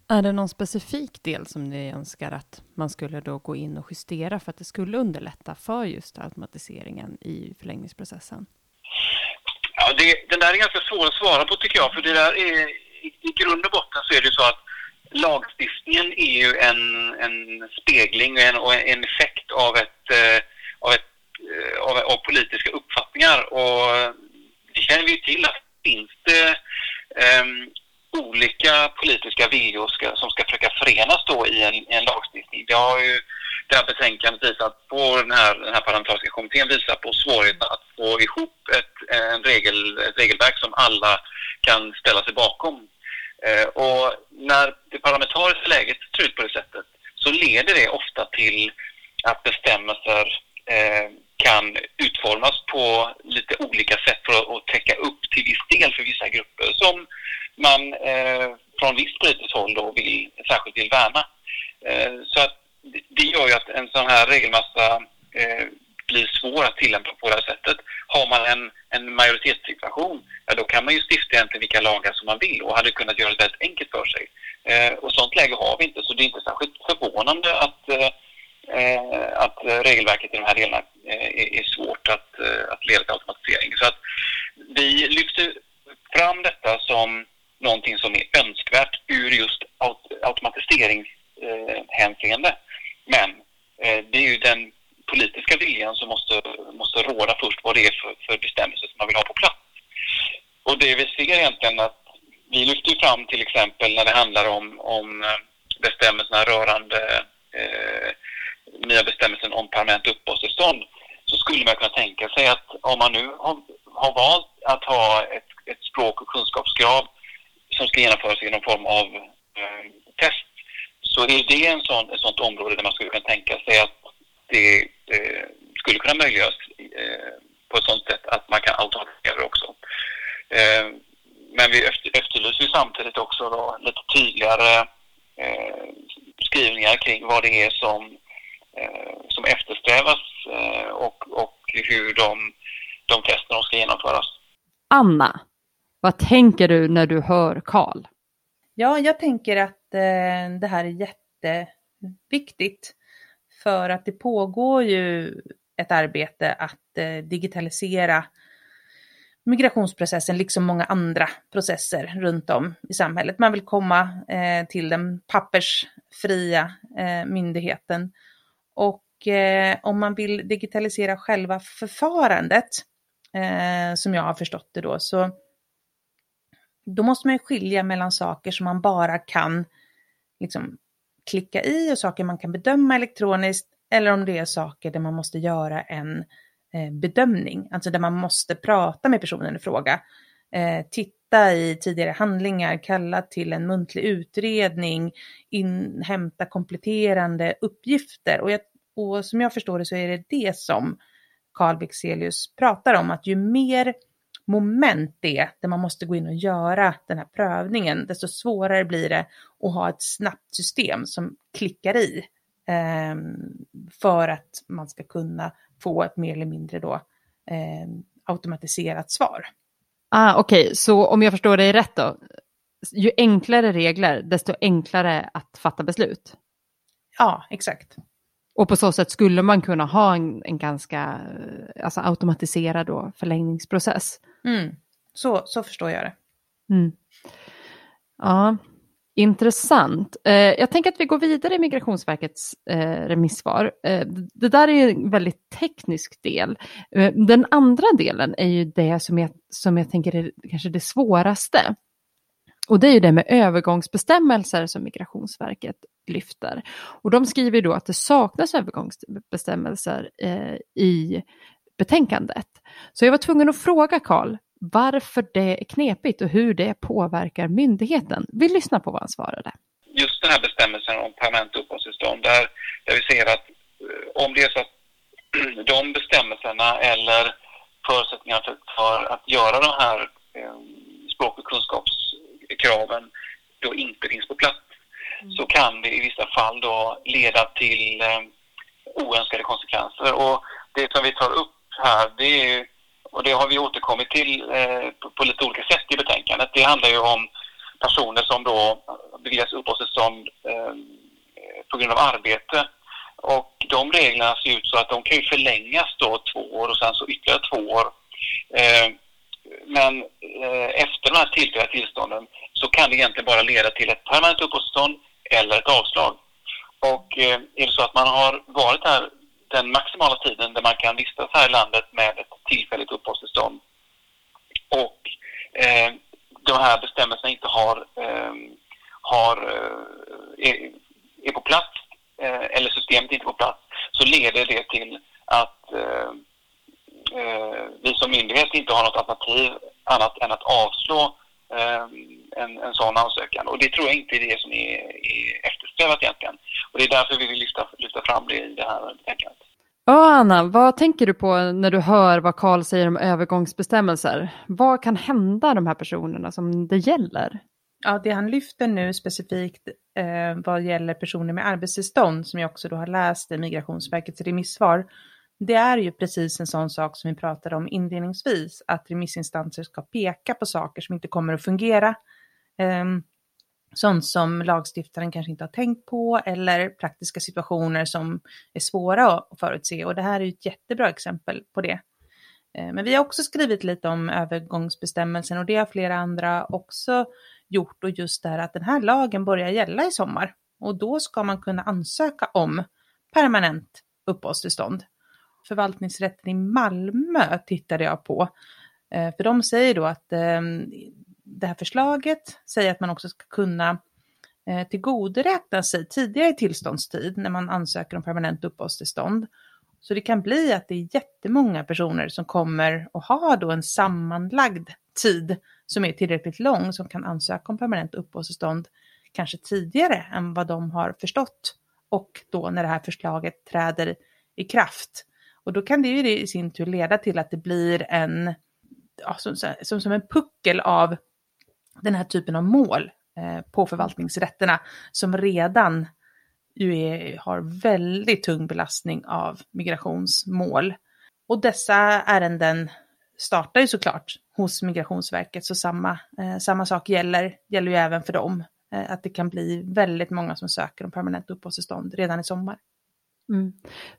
Är det någon specifik del som ni önskar att man skulle då gå in och justera för att det skulle underlätta för just automatiseringen i förlängningsprocessen? Ja, det, den där är ganska svår att svara på tycker jag, för det där är i grund och botten så är det så att lagstiftningen är ju en, en spegling och en, och en effekt av, ett, eh, av, ett, eh, av, av, politiska uppfattningar. Och det känner vi ju till att finns det um, olika politiska viljor ska, som ska försöka förenas då i en, en lagstiftning. Det har ju det här betänkandet visat på, den här, den här parlamentariska kommittén visar på svårigheten att få ihop ett, en regel, ett regelverk som alla kan ställa sig bakom. Eh, och när det parlamentariska läget ser ut på det sättet så leder det ofta till att bestämmelser eh, kan utformas på lite olika sätt för att, att täcka upp till viss del för vissa grupper som man eh, från visst politiskt håll då vill, särskilt vill värna. Eh, så att det gör ju att en sån här regelmassa eh, blir svår att tillämpa på det här sättet. Har man en, en majoritetssituation, ja, då kan man ju stifta egentligen vilka lagar som man vill och hade kunnat göra det väldigt enkelt för sig. Eh, och sånt läge har vi inte, så det är inte särskilt förvånande att, eh, eh, att regelverket i de här delarna eh, är, är, svårt att, eh, att leda till automatisering. Så att vi lyfter fram detta som någonting som är önskvärt ur just aut automatiseringshänseende. Eh, Men eh, det är ju den politiska viljan som måste, måste råda först vad det är för, för bestämmelser som man vill ha på plats. Och det vi ser egentligen att vi lyfter fram till exempel när det handlar om, om eh, bestämmelserna rörande eh, nya bestämmelsen om permanent uppehållstillstånd så skulle man kunna tänka sig att om man nu har, har valt att ha ett, ett språk och kunskapskrav som ska genomföras i någon form av eh, test så är det en sån, ett sånt område där man skulle kunna tänka sig att det eh, skulle kunna möjliggöras eh, på ett sådant sätt att man kan automatisera det också. Eh, men vi efterlyser samtidigt också då lite tydligare eh, skrivningar kring vad det är som, eh, som eftersträvas eh, och, och hur de, de testerna ska genomföras. Anna, vad tänker du när du hör Karl? Ja, jag tänker att det här är jätteviktigt. För att det pågår ju ett arbete att eh, digitalisera migrationsprocessen, liksom många andra processer runt om i samhället. Man vill komma eh, till den pappersfria eh, myndigheten. Och eh, om man vill digitalisera själva förfarandet, eh, som jag har förstått det då, så då måste man skilja mellan saker som man bara kan liksom, klicka i och saker man kan bedöma elektroniskt eller om det är saker där man måste göra en eh, bedömning, alltså där man måste prata med personen i fråga. Eh, titta i tidigare handlingar, kalla till en muntlig utredning, inhämta kompletterande uppgifter. Och, jag, och som jag förstår det så är det det som Carl Bexelius pratar om, att ju mer moment det där man måste gå in och göra den här prövningen, desto svårare blir det att ha ett snabbt system som klickar i eh, för att man ska kunna få ett mer eller mindre då eh, automatiserat svar. Ah, Okej, okay. så om jag förstår dig rätt då, ju enklare regler, desto enklare att fatta beslut? Ja, exakt. Och på så sätt skulle man kunna ha en, en ganska alltså automatiserad då, förlängningsprocess. Mm. Så, så förstår jag det. Mm. Ja, intressant. Eh, jag tänker att vi går vidare i Migrationsverkets eh, remissvar. Eh, det där är en väldigt teknisk del. Eh, den andra delen är ju det som jag, som jag tänker är kanske det svåraste. Och det är ju det med övergångsbestämmelser som Migrationsverket lyfter. Och de skriver då att det saknas övergångsbestämmelser eh, i betänkandet. Så jag var tvungen att fråga Karl varför det är knepigt och hur det påverkar myndigheten. Vi lyssnar på vad han svarade. Just den här bestämmelsen om permanent uppehållstillstånd där, där vi ser att eh, om det är så att de bestämmelserna eller förutsättningarna för, för att göra de här eh, språk och kunskapskraven då inte finns på plats mm. så kan det i vissa fall då leda till eh, oönskade konsekvenser. Och det som vi tar upp här det är och det har vi återkommit till eh, på, på, lite olika sätt i betänkandet. Det handlar ju om personer som då beviljas uppehållstillstånd eh, på grund av arbete. Och de reglerna ser ut så att de kan ju förlängas då två år och sen så ytterligare två år. Eh, men eh, efter de här tillfälliga tillstånden så kan det egentligen bara leda till ett permanent uppehållstillstånd eller ett avslag. Och eh, är det så att man har varit här den maximala tiden där man kan vistas här i landet med ett tillfälligt uppehållstillstånd. Och eh, de här bestämmelserna inte har, eh, har, eh, är, är, på plats eh, eller systemet inte är på plats så leder det till att eh, eh, vi som myndighet inte har något alternativ annat än att avslå en, en sån ansökan. Och det tror jag inte är det som är, är eftersträvat egentligen. Och det är därför vi vill lyfta, lyfta fram det i det här betänkandet. Ja, Anna, vad tänker du på när du hör vad Karl säger om övergångsbestämmelser? Vad kan hända de här personerna som det gäller? Ja, det han lyfter nu specifikt eh, vad gäller personer med arbetstillstånd, som jag också då har läst i Migrationsverkets remissvar, det är ju precis en sån sak som vi pratade om inledningsvis, att remissinstanser ska peka på saker som inte kommer att fungera. Ehm, sånt som lagstiftaren kanske inte har tänkt på eller praktiska situationer som är svåra att förutse. Och det här är ett jättebra exempel på det. Ehm, men vi har också skrivit lite om övergångsbestämmelsen och det har flera andra också gjort och just det här att den här lagen börjar gälla i sommar och då ska man kunna ansöka om permanent uppehållstillstånd. Förvaltningsrätten i Malmö tittade jag på, eh, för de säger då att ehm, det här förslaget säger att man också ska kunna eh, tillgodoräkna sig tidigare tillståndstid när man ansöker om permanent uppehållstillstånd. Så det kan bli att det är jättemånga personer som kommer att ha då en sammanlagd tid som är tillräckligt lång som kan ansöka om permanent uppehållstillstånd kanske tidigare än vad de har förstått och då när det här förslaget träder i kraft. Och då kan det ju i sin tur leda till att det blir en, ja, som, som, som en puckel av den här typen av mål eh, på förvaltningsrätterna som redan ju är, har väldigt tung belastning av migrationsmål. Och dessa ärenden startar ju såklart hos Migrationsverket, så samma, eh, samma sak gäller, gäller ju även för dem. Eh, att det kan bli väldigt många som söker om permanent uppehållstillstånd redan i sommar. Mm.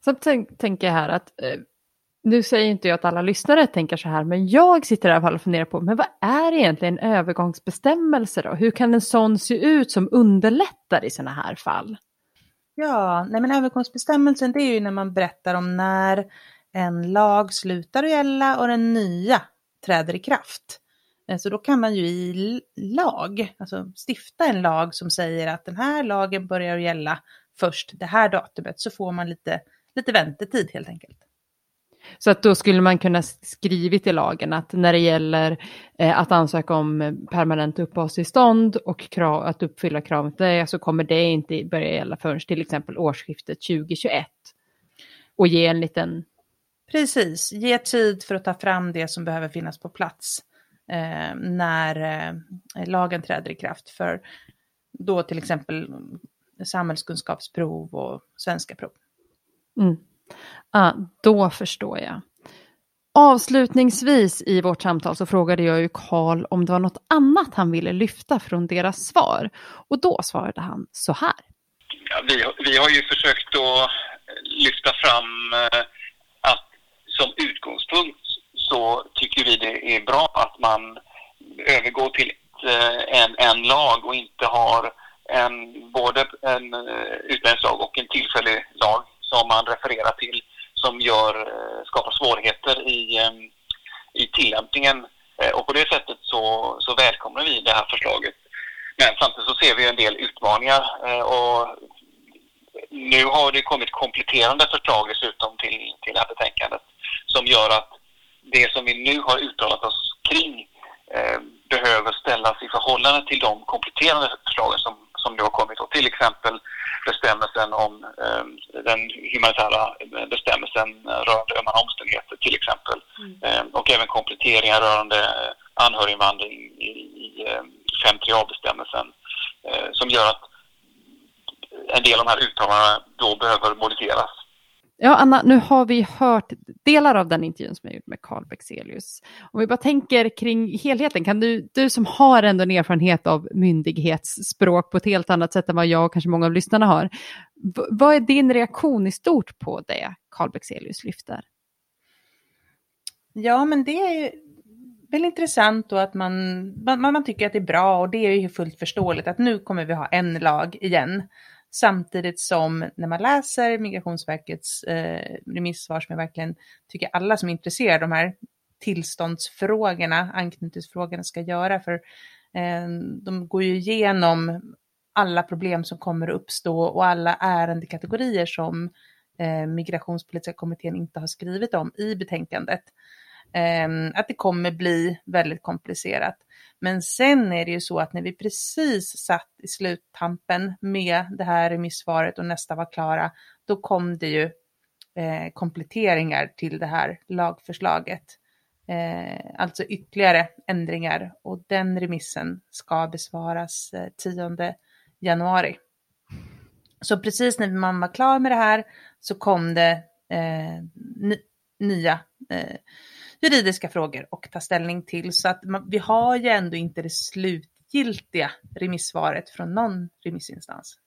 Sen tänker jag här att eh, nu säger inte jag att alla lyssnare tänker så här, men jag sitter i alla fall och funderar på, men vad är egentligen övergångsbestämmelser då? Hur kan en sån se ut som underlättar i sådana här fall? Ja, nej men övergångsbestämmelsen det är ju när man berättar om när en lag slutar att gälla och den nya träder i kraft. Eh, så då kan man ju i lag, alltså stifta en lag som säger att den här lagen börjar att gälla först det här datumet, så får man lite, lite väntetid helt enkelt. Så att då skulle man kunna skrivit i lagen att när det gäller eh, att ansöka om permanent uppehållstillstånd och krav, att uppfylla kravet det så kommer det inte börja gälla förrän till exempel årsskiftet 2021. Och ge en liten... Precis, ge tid för att ta fram det som behöver finnas på plats eh, när eh, lagen träder i kraft. För då till exempel samhällskunskapsprov och svenska prov. Mm. Ah, då förstår jag. Avslutningsvis i vårt samtal så frågade jag ju Karl om det var något annat han ville lyfta från deras svar. Och då svarade han så här. Ja, vi, vi har ju försökt att lyfta fram eh, att som utgångspunkt så tycker vi det är bra att man övergår till eh, en, en lag och inte har en, både en eh, utländsk utlänningslag och en tillfällig lag som man refererar till som gör, eh, skapar svårigheter i, i tillämpningen. Eh, och på det sättet så, så välkomnar vi det här förslaget. Men samtidigt så ser vi en del utmaningar och nu har det kommit kompletterande förslag dessutom till, till det här betänkandet som gör att det som vi nu har uttalat oss kring eh, behöver ställas i förhållande till de kompletterande förslagen som som nu har kommit. Och till exempel bestämmelsen om eh, den humanitära bestämmelsen rörande ömmande omständigheter till exempel. Mm. Eh, och även kompletteringar rörande anhöriginvandring i, i eh, 5.3a-bestämmelsen eh, som gör att en del av de här uttalandena då behöver modifieras. Ja, Anna, nu har vi hört delar av den intervjun som jag gjort med Carl Bexelius. Om vi bara tänker kring helheten, kan du, du som har ändå en erfarenhet av myndighetsspråk på ett helt annat sätt än vad jag och kanske många av lyssnarna har, vad är din reaktion i stort på det Carl Bexelius lyfter? Ja, men det är väl intressant då att man, man, man tycker att det är bra och det är ju fullt förståeligt att nu kommer vi ha en lag igen Samtidigt som när man läser Migrationsverkets eh, remissvar som jag verkligen tycker alla som är intresserade av de här tillståndsfrågorna, anknytningsfrågorna ska göra, för eh, de går ju igenom alla problem som kommer att uppstå och alla ärendekategorier som eh, Migrationspolitiska kommittén inte har skrivit om i betänkandet. Eh, att det kommer bli väldigt komplicerat. Men sen är det ju så att när vi precis satt i sluttampen med det här remissvaret och nästa var klara, då kom det ju eh, kompletteringar till det här lagförslaget. Eh, alltså ytterligare ändringar och den remissen ska besvaras eh, 10 januari. Så precis när man var klar med det här så kom det eh, nya eh, juridiska frågor och ta ställning till. Så att man, vi har ju ändå inte det slutgiltiga remissvaret från någon remissinstans.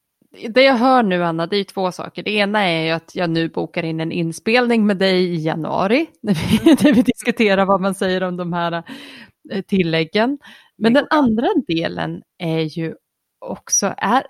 Det jag hör nu Anna, det är två saker. Det ena är ju att jag nu bokar in en inspelning med dig i januari, när vi, när vi diskuterar vad man säger om de här eh, tilläggen. Men den andra delen är ju också, är,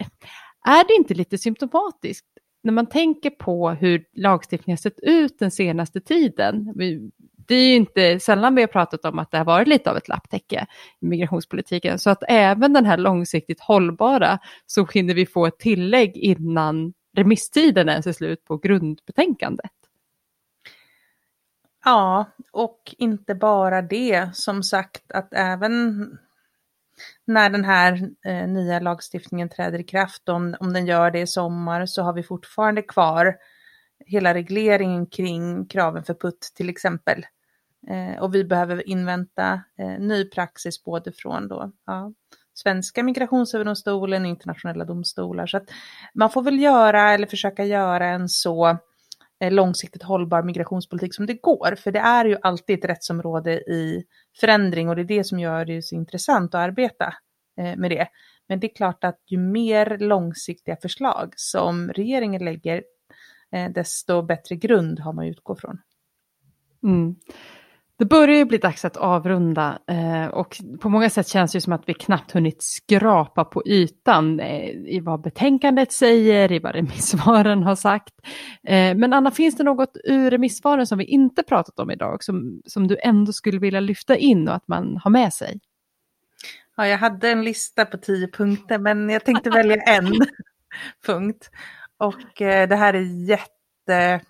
är det inte lite symptomatiskt när man tänker på hur lagstiftningen sett ut den senaste tiden, vi, det är ju inte sällan vi har pratat om att det har varit lite av ett lapptäcke i migrationspolitiken. Så att även den här långsiktigt hållbara så hinner vi få ett tillägg innan remisstiden ens är slut på grundbetänkandet. Ja, och inte bara det. Som sagt att även när den här eh, nya lagstiftningen träder i kraft, om, om den gör det i sommar, så har vi fortfarande kvar hela regleringen kring kraven för putt till exempel. Eh, och vi behöver invänta eh, ny praxis både från då, ja, svenska migrationsöverdomstolen och internationella domstolar. Så att man får väl göra eller försöka göra en så eh, långsiktigt hållbar migrationspolitik som det går. För det är ju alltid ett rättsområde i förändring och det är det som gör det så intressant att arbeta eh, med det. Men det är klart att ju mer långsiktiga förslag som regeringen lägger, eh, desto bättre grund har man utgå från. Mm. Det börjar ju bli dags att avrunda eh, och på många sätt känns det som att vi knappt hunnit skrapa på ytan eh, i vad betänkandet säger, i vad remissvaren har sagt. Eh, men Anna, finns det något ur remissvaren som vi inte pratat om idag som, som du ändå skulle vilja lyfta in och att man har med sig? Ja, jag hade en lista på tio punkter, men jag tänkte välja en punkt. Och det här är jätte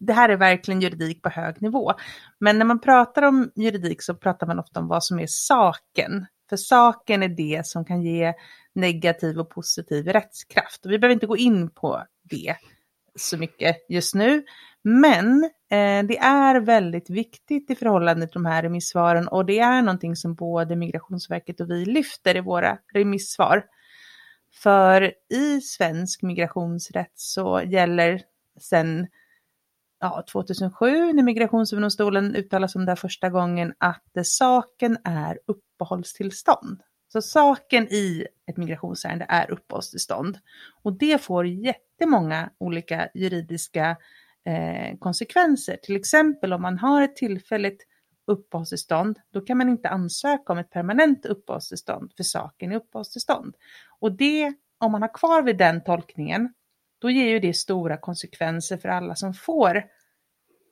det här är verkligen juridik på hög nivå. Men när man pratar om juridik så pratar man ofta om vad som är saken. För saken är det som kan ge negativ och positiv rättskraft. Och vi behöver inte gå in på det så mycket just nu. Men eh, det är väldigt viktigt i förhållande till de här remissvaren och det är någonting som både Migrationsverket och vi lyfter i våra remissvar. För i svensk migrationsrätt så gäller sedan ja, 2007 när Migrationsöverdomstolen uttalade sig om det här första gången att eh, saken är uppehållstillstånd. Så saken i ett migrationsärende är uppehållstillstånd. Och det får jättemånga olika juridiska eh, konsekvenser. Till exempel om man har ett tillfälligt uppehållstillstånd, då kan man inte ansöka om ett permanent uppehållstillstånd för saken är uppehållstillstånd. Och det, om man har kvar vid den tolkningen, då ger ju det stora konsekvenser för alla som får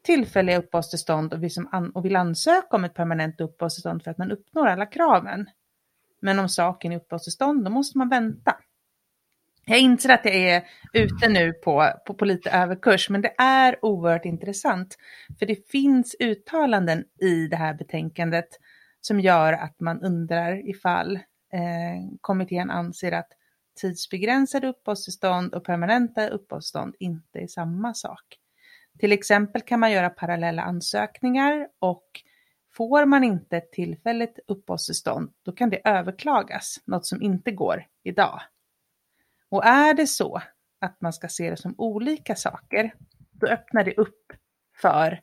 tillfälliga uppehållstillstånd och, vi som an och vill ansöka om ett permanent uppehållstillstånd för att man uppnår alla kraven. Men om saken är uppehållstillstånd, då måste man vänta. Jag inser att jag är ute nu på, på, på lite överkurs, men det är oerhört intressant. För det finns uttalanden i det här betänkandet som gör att man undrar ifall eh, kommittén anser att tidsbegränsade uppehållstillstånd och permanenta uppehållstillstånd inte är samma sak. Till exempel kan man göra parallella ansökningar och får man inte ett tillfälligt uppehållstillstånd, då kan det överklagas, något som inte går idag. Och är det så att man ska se det som olika saker, då öppnar det upp för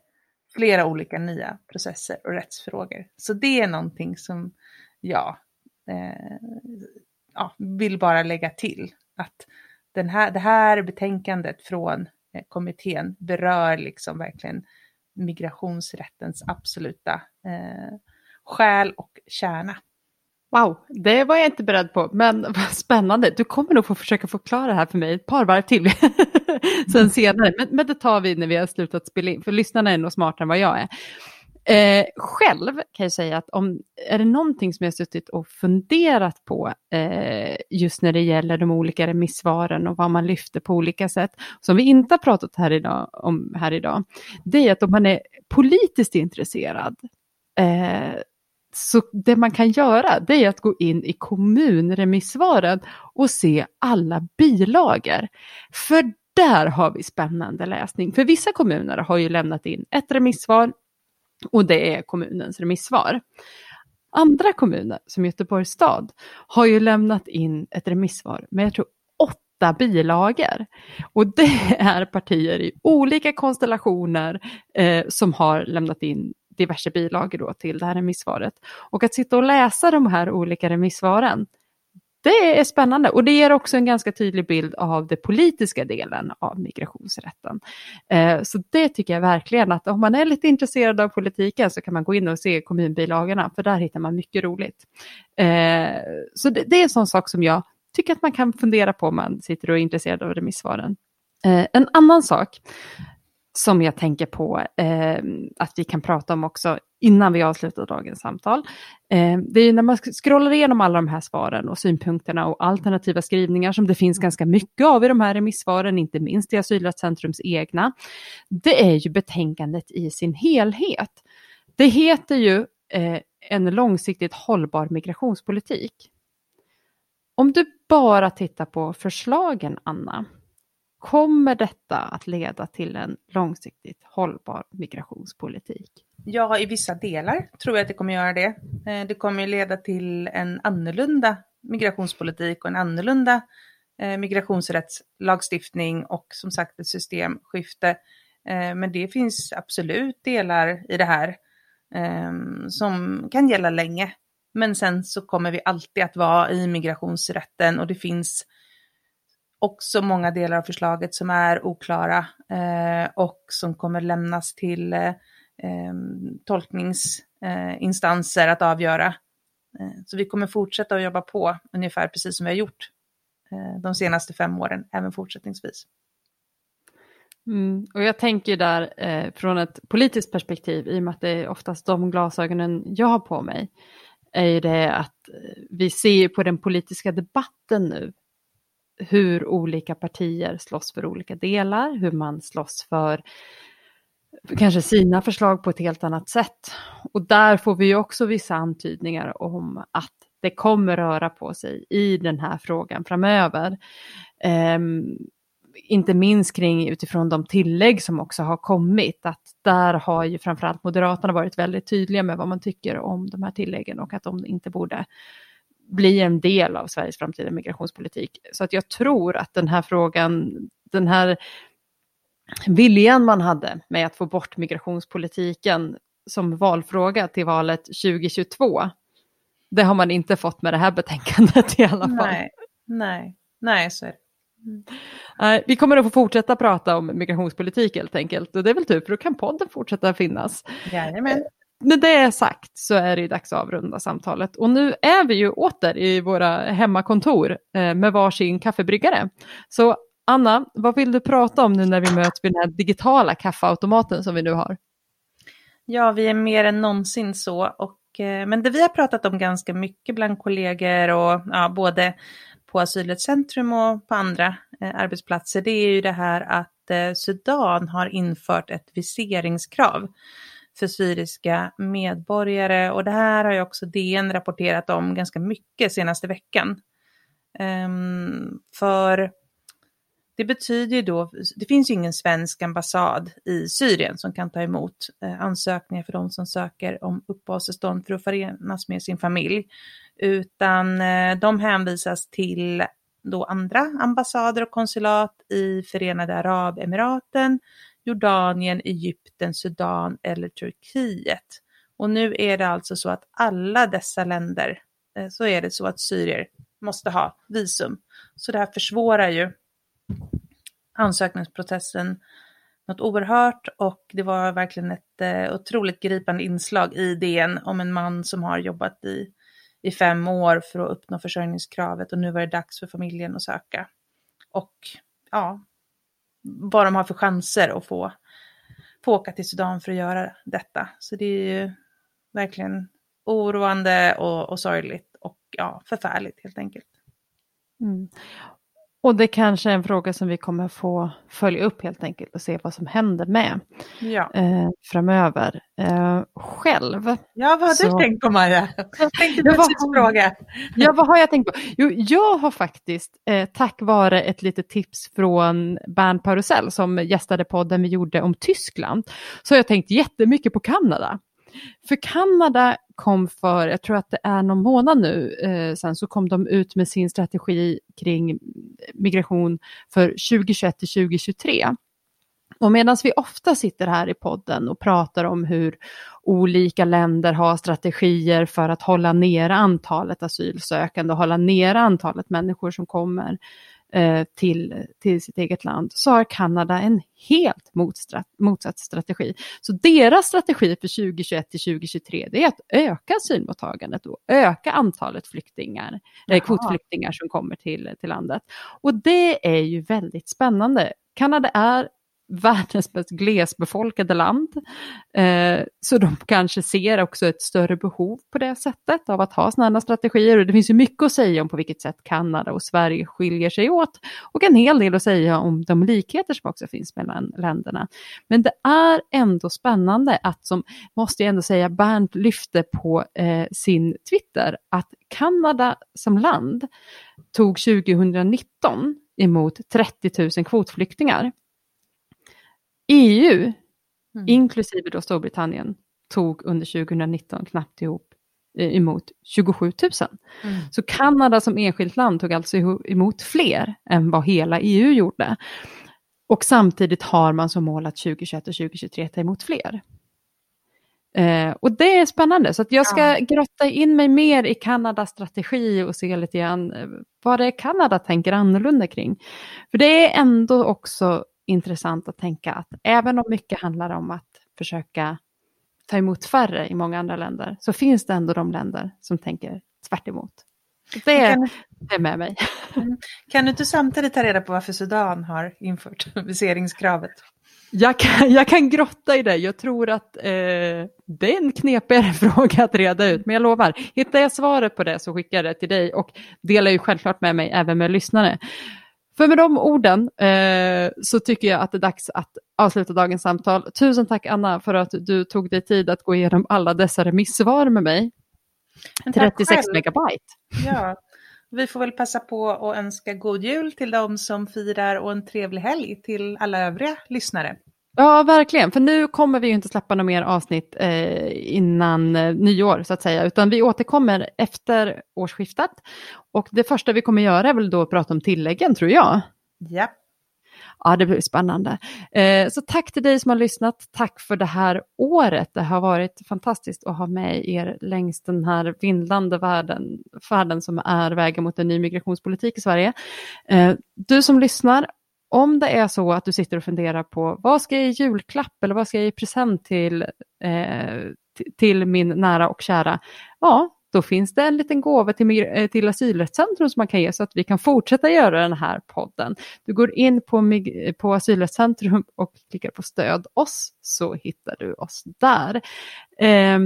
flera olika nya processer och rättsfrågor. Så det är någonting som jag eh, ja, vill bara lägga till. Att den här, det här betänkandet från eh, kommittén berör liksom verkligen migrationsrättens absoluta eh, själ och kärna. Wow, det var jag inte beredd på, men vad spännande. Du kommer nog få försöka förklara det här för mig ett par varv till sen senare. Men, men det tar vi när vi har slutat spela in, för lyssnarna är nog smartare än vad jag är. Eh, själv kan jag säga att om är det någonting som jag suttit och funderat på eh, just när det gäller de olika remissvaren och vad man lyfter på olika sätt, som vi inte har pratat här idag, om här idag, det är att om man är politiskt intresserad eh, så det man kan göra det är att gå in i kommunremissvaren och se alla bilagor. För där har vi spännande läsning. För vissa kommuner har ju lämnat in ett remissvar och det är kommunens remissvar. Andra kommuner, som Göteborgs stad, har ju lämnat in ett remissvar med jag tror åtta bilagor. Och det är partier i olika konstellationer eh, som har lämnat in diverse bilagor då till det här remissvaret. Och att sitta och läsa de här olika remissvaren, det är spännande och det ger också en ganska tydlig bild av den politiska delen av migrationsrätten. Eh, så det tycker jag verkligen att om man är lite intresserad av politiken så kan man gå in och se kommunbilagorna för där hittar man mycket roligt. Eh, så det, är en sån sak som jag tycker att man kan fundera på om man sitter och är intresserad av remissvaren. Eh, en annan sak som jag tänker på eh, att vi kan prata om också innan vi avslutar dagens samtal. Eh, det är när man scrollar igenom alla de här svaren och synpunkterna och alternativa skrivningar som det finns ganska mycket av i de här remissvaren, inte minst i Asylrättscentrums egna. Det är ju betänkandet i sin helhet. Det heter ju eh, en långsiktigt hållbar migrationspolitik. Om du bara tittar på förslagen, Anna, Kommer detta att leda till en långsiktigt hållbar migrationspolitik? Ja, i vissa delar tror jag att det kommer göra det. Eh, det kommer leda till en annorlunda migrationspolitik och en annorlunda eh, migrationsrättslagstiftning och som sagt ett systemskifte. Eh, men det finns absolut delar i det här som kan gälla länge. Men sen så kommer vi alltid att vara i migrationsrätten och det finns också många delar av förslaget som är oklara eh, och som kommer lämnas till eh, ehm, tolkningsinstanser eh, att avgöra. Eh, så vi kommer fortsätta att jobba på ungefär precis som vi har gjort eh, de senaste fem åren, även fortsättningsvis. Mm, och jag tänker där eh, från ett politiskt perspektiv, i och med att det är oftast de glasögonen jag har på mig, är ju det att eh, vi ser på den politiska debatten nu hur olika partier slåss för olika delar, hur man slåss för kanske sina förslag på ett helt annat sätt. Och där får vi också vissa antydningar om att det kommer röra på sig i den här frågan framöver. Um, inte minst kring utifrån de tillägg som också har kommit, att där har ju framförallt Moderaterna varit väldigt tydliga med vad man tycker om de här tilläggen och att de inte borde bli en del av Sveriges framtida migrationspolitik. Så att jag tror att den här frågan, den här viljan man hade med att få bort migrationspolitiken som valfråga till valet 2022. Det har man inte fått med det här betänkandet i alla fall. Nej, nej, nej så är det. Mm. Vi kommer att få fortsätta prata om migrationspolitik helt enkelt. Och det är väl tur, för då kan podden fortsätta finnas. Jajamän. Med det sagt så är det dags att avrunda samtalet. Och nu är vi ju åter i våra hemmakontor eh, med varsin kaffebryggare. Så Anna, vad vill du prata om nu när vi möts vid den här digitala kaffeautomaten som vi nu har? Ja, vi är mer än någonsin så. Och, eh, men det vi har pratat om ganska mycket bland kollegor och ja, både på Asylrättscentrum och på andra eh, arbetsplatser, det är ju det här att eh, Sudan har infört ett viseringskrav för syriska medborgare och det här har ju också DN rapporterat om ganska mycket senaste veckan. Um, för det betyder ju då, det finns ju ingen svensk ambassad i Syrien som kan ta emot eh, ansökningar för de som söker om uppehållstillstånd för att förenas med sin familj, utan eh, de hänvisas till då andra ambassader och konsulat i Förenade Arabemiraten, Jordanien, Egypten, Sudan eller Turkiet. Och nu är det alltså så att alla dessa länder, eh, så är det så att syrier måste ha visum. Så det här försvårar ju ansökningsprocessen något oerhört och det var verkligen ett eh, otroligt gripande inslag i DN om en man som har jobbat i, i fem år för att uppnå försörjningskravet och nu var det dags för familjen att söka. Och ja, vad de har för chanser att få, få åka till Sudan för att göra detta. Så det är ju verkligen oroande och, och sorgligt och ja, förfärligt helt enkelt. Mm. Och det kanske är en fråga som vi kommer få följa upp helt enkelt och se vad som händer med ja. eh, framöver. Eh, själv. Ja, vad har så... du tänkt på Maja? Jag tänkte ja, fråga. Ja, vad har jag tänkt på? Jo, jag har faktiskt, eh, tack vare ett litet tips från Bernt Parusell som gästade podden vi gjorde om Tyskland, så har jag tänkt jättemycket på Kanada. För Kanada kom för, jag tror att det är någon månad nu eh, sen, så kom de ut med sin strategi kring migration för 2021 till 2023. Och medan vi ofta sitter här i podden och pratar om hur olika länder har strategier för att hålla nere antalet asylsökande och hålla nere antalet människor som kommer till, till sitt eget land, så har Kanada en helt motsatt strategi. Så deras strategi för 2021 till 2023 det är att öka asylmottagandet och öka antalet flyktingar, eh, kvotflyktingar som kommer till, till landet. Och det är ju väldigt spännande. Kanada är världens mest glesbefolkade land. Eh, så de kanske ser också ett större behov på det sättet av att ha sådana strategier. Och det finns ju mycket att säga om på vilket sätt Kanada och Sverige skiljer sig åt och en hel del att säga om de likheter som också finns mellan länderna. Men det är ändå spännande att, som måste jag ändå säga, Bernt lyfte på eh, sin Twitter att Kanada som land tog 2019 emot 30 000 kvotflyktingar. EU, mm. inklusive då Storbritannien, tog under 2019 knappt ihop eh, emot 27 000. Mm. Så Kanada som enskilt land tog alltså emot fler än vad hela EU gjorde. Och samtidigt har man som mål att 2021 och 2023 ta emot fler. Eh, och det är spännande, så jag ska ja. grotta in mig mer i Kanadas strategi och se lite grann eh, vad det är Kanada tänker annorlunda kring. För det är ändå också intressant att tänka att även om mycket handlar om att försöka ta emot färre i många andra länder, så finns det ändå de länder som tänker tvärt emot. Det, kan, det är med mig. Mm. Kan du inte samtidigt ta reda på varför Sudan har infört viseringskravet? Jag kan, jag kan grotta i det. Jag tror att eh, det är en knepigare fråga att reda ut, men jag lovar, hittar jag svaret på det så skickar jag det till dig och delar ju självklart med mig även med lyssnare. För med de orden eh, så tycker jag att det är dags att avsluta dagens samtal. Tusen tack Anna för att du tog dig tid att gå igenom alla dessa remissvar med mig. 36 megabyte. Ja, vi får väl passa på att önska god jul till de som firar och en trevlig helg till alla övriga lyssnare. Ja, verkligen. För nu kommer vi ju inte släppa några mer avsnitt eh, innan eh, nyår, så att säga, utan vi återkommer efter årsskiftet. Och det första vi kommer göra är väl då att prata om tilläggen, tror jag. Ja. Ja, det blir spännande. Eh, så tack till dig som har lyssnat. Tack för det här året. Det har varit fantastiskt att ha med er längs den här vindlande världen, färden som är vägen mot en ny migrationspolitik i Sverige. Eh, du som lyssnar, om det är så att du sitter och funderar på vad ska jag ge julklapp eller vad ska jag ge present till, eh, till min nära och kära, ja, då finns det en liten gåva till, eh, till Asylrättscentrum som man kan ge så att vi kan fortsätta göra den här podden. Du går in på, på Asylrättscentrum och klickar på stöd oss så hittar du oss där. Eh,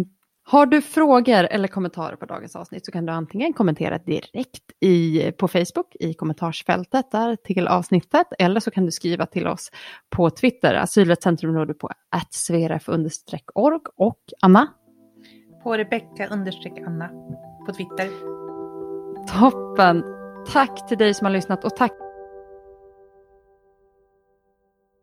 har du frågor eller kommentarer på dagens avsnitt så kan du antingen kommentera direkt i, på Facebook i kommentarsfältet där till avsnittet eller så kan du skriva till oss på Twitter. Når du på attsveraf-org och Anna? På Rebecka Anna på Twitter. Toppen! Tack till dig som har lyssnat och tack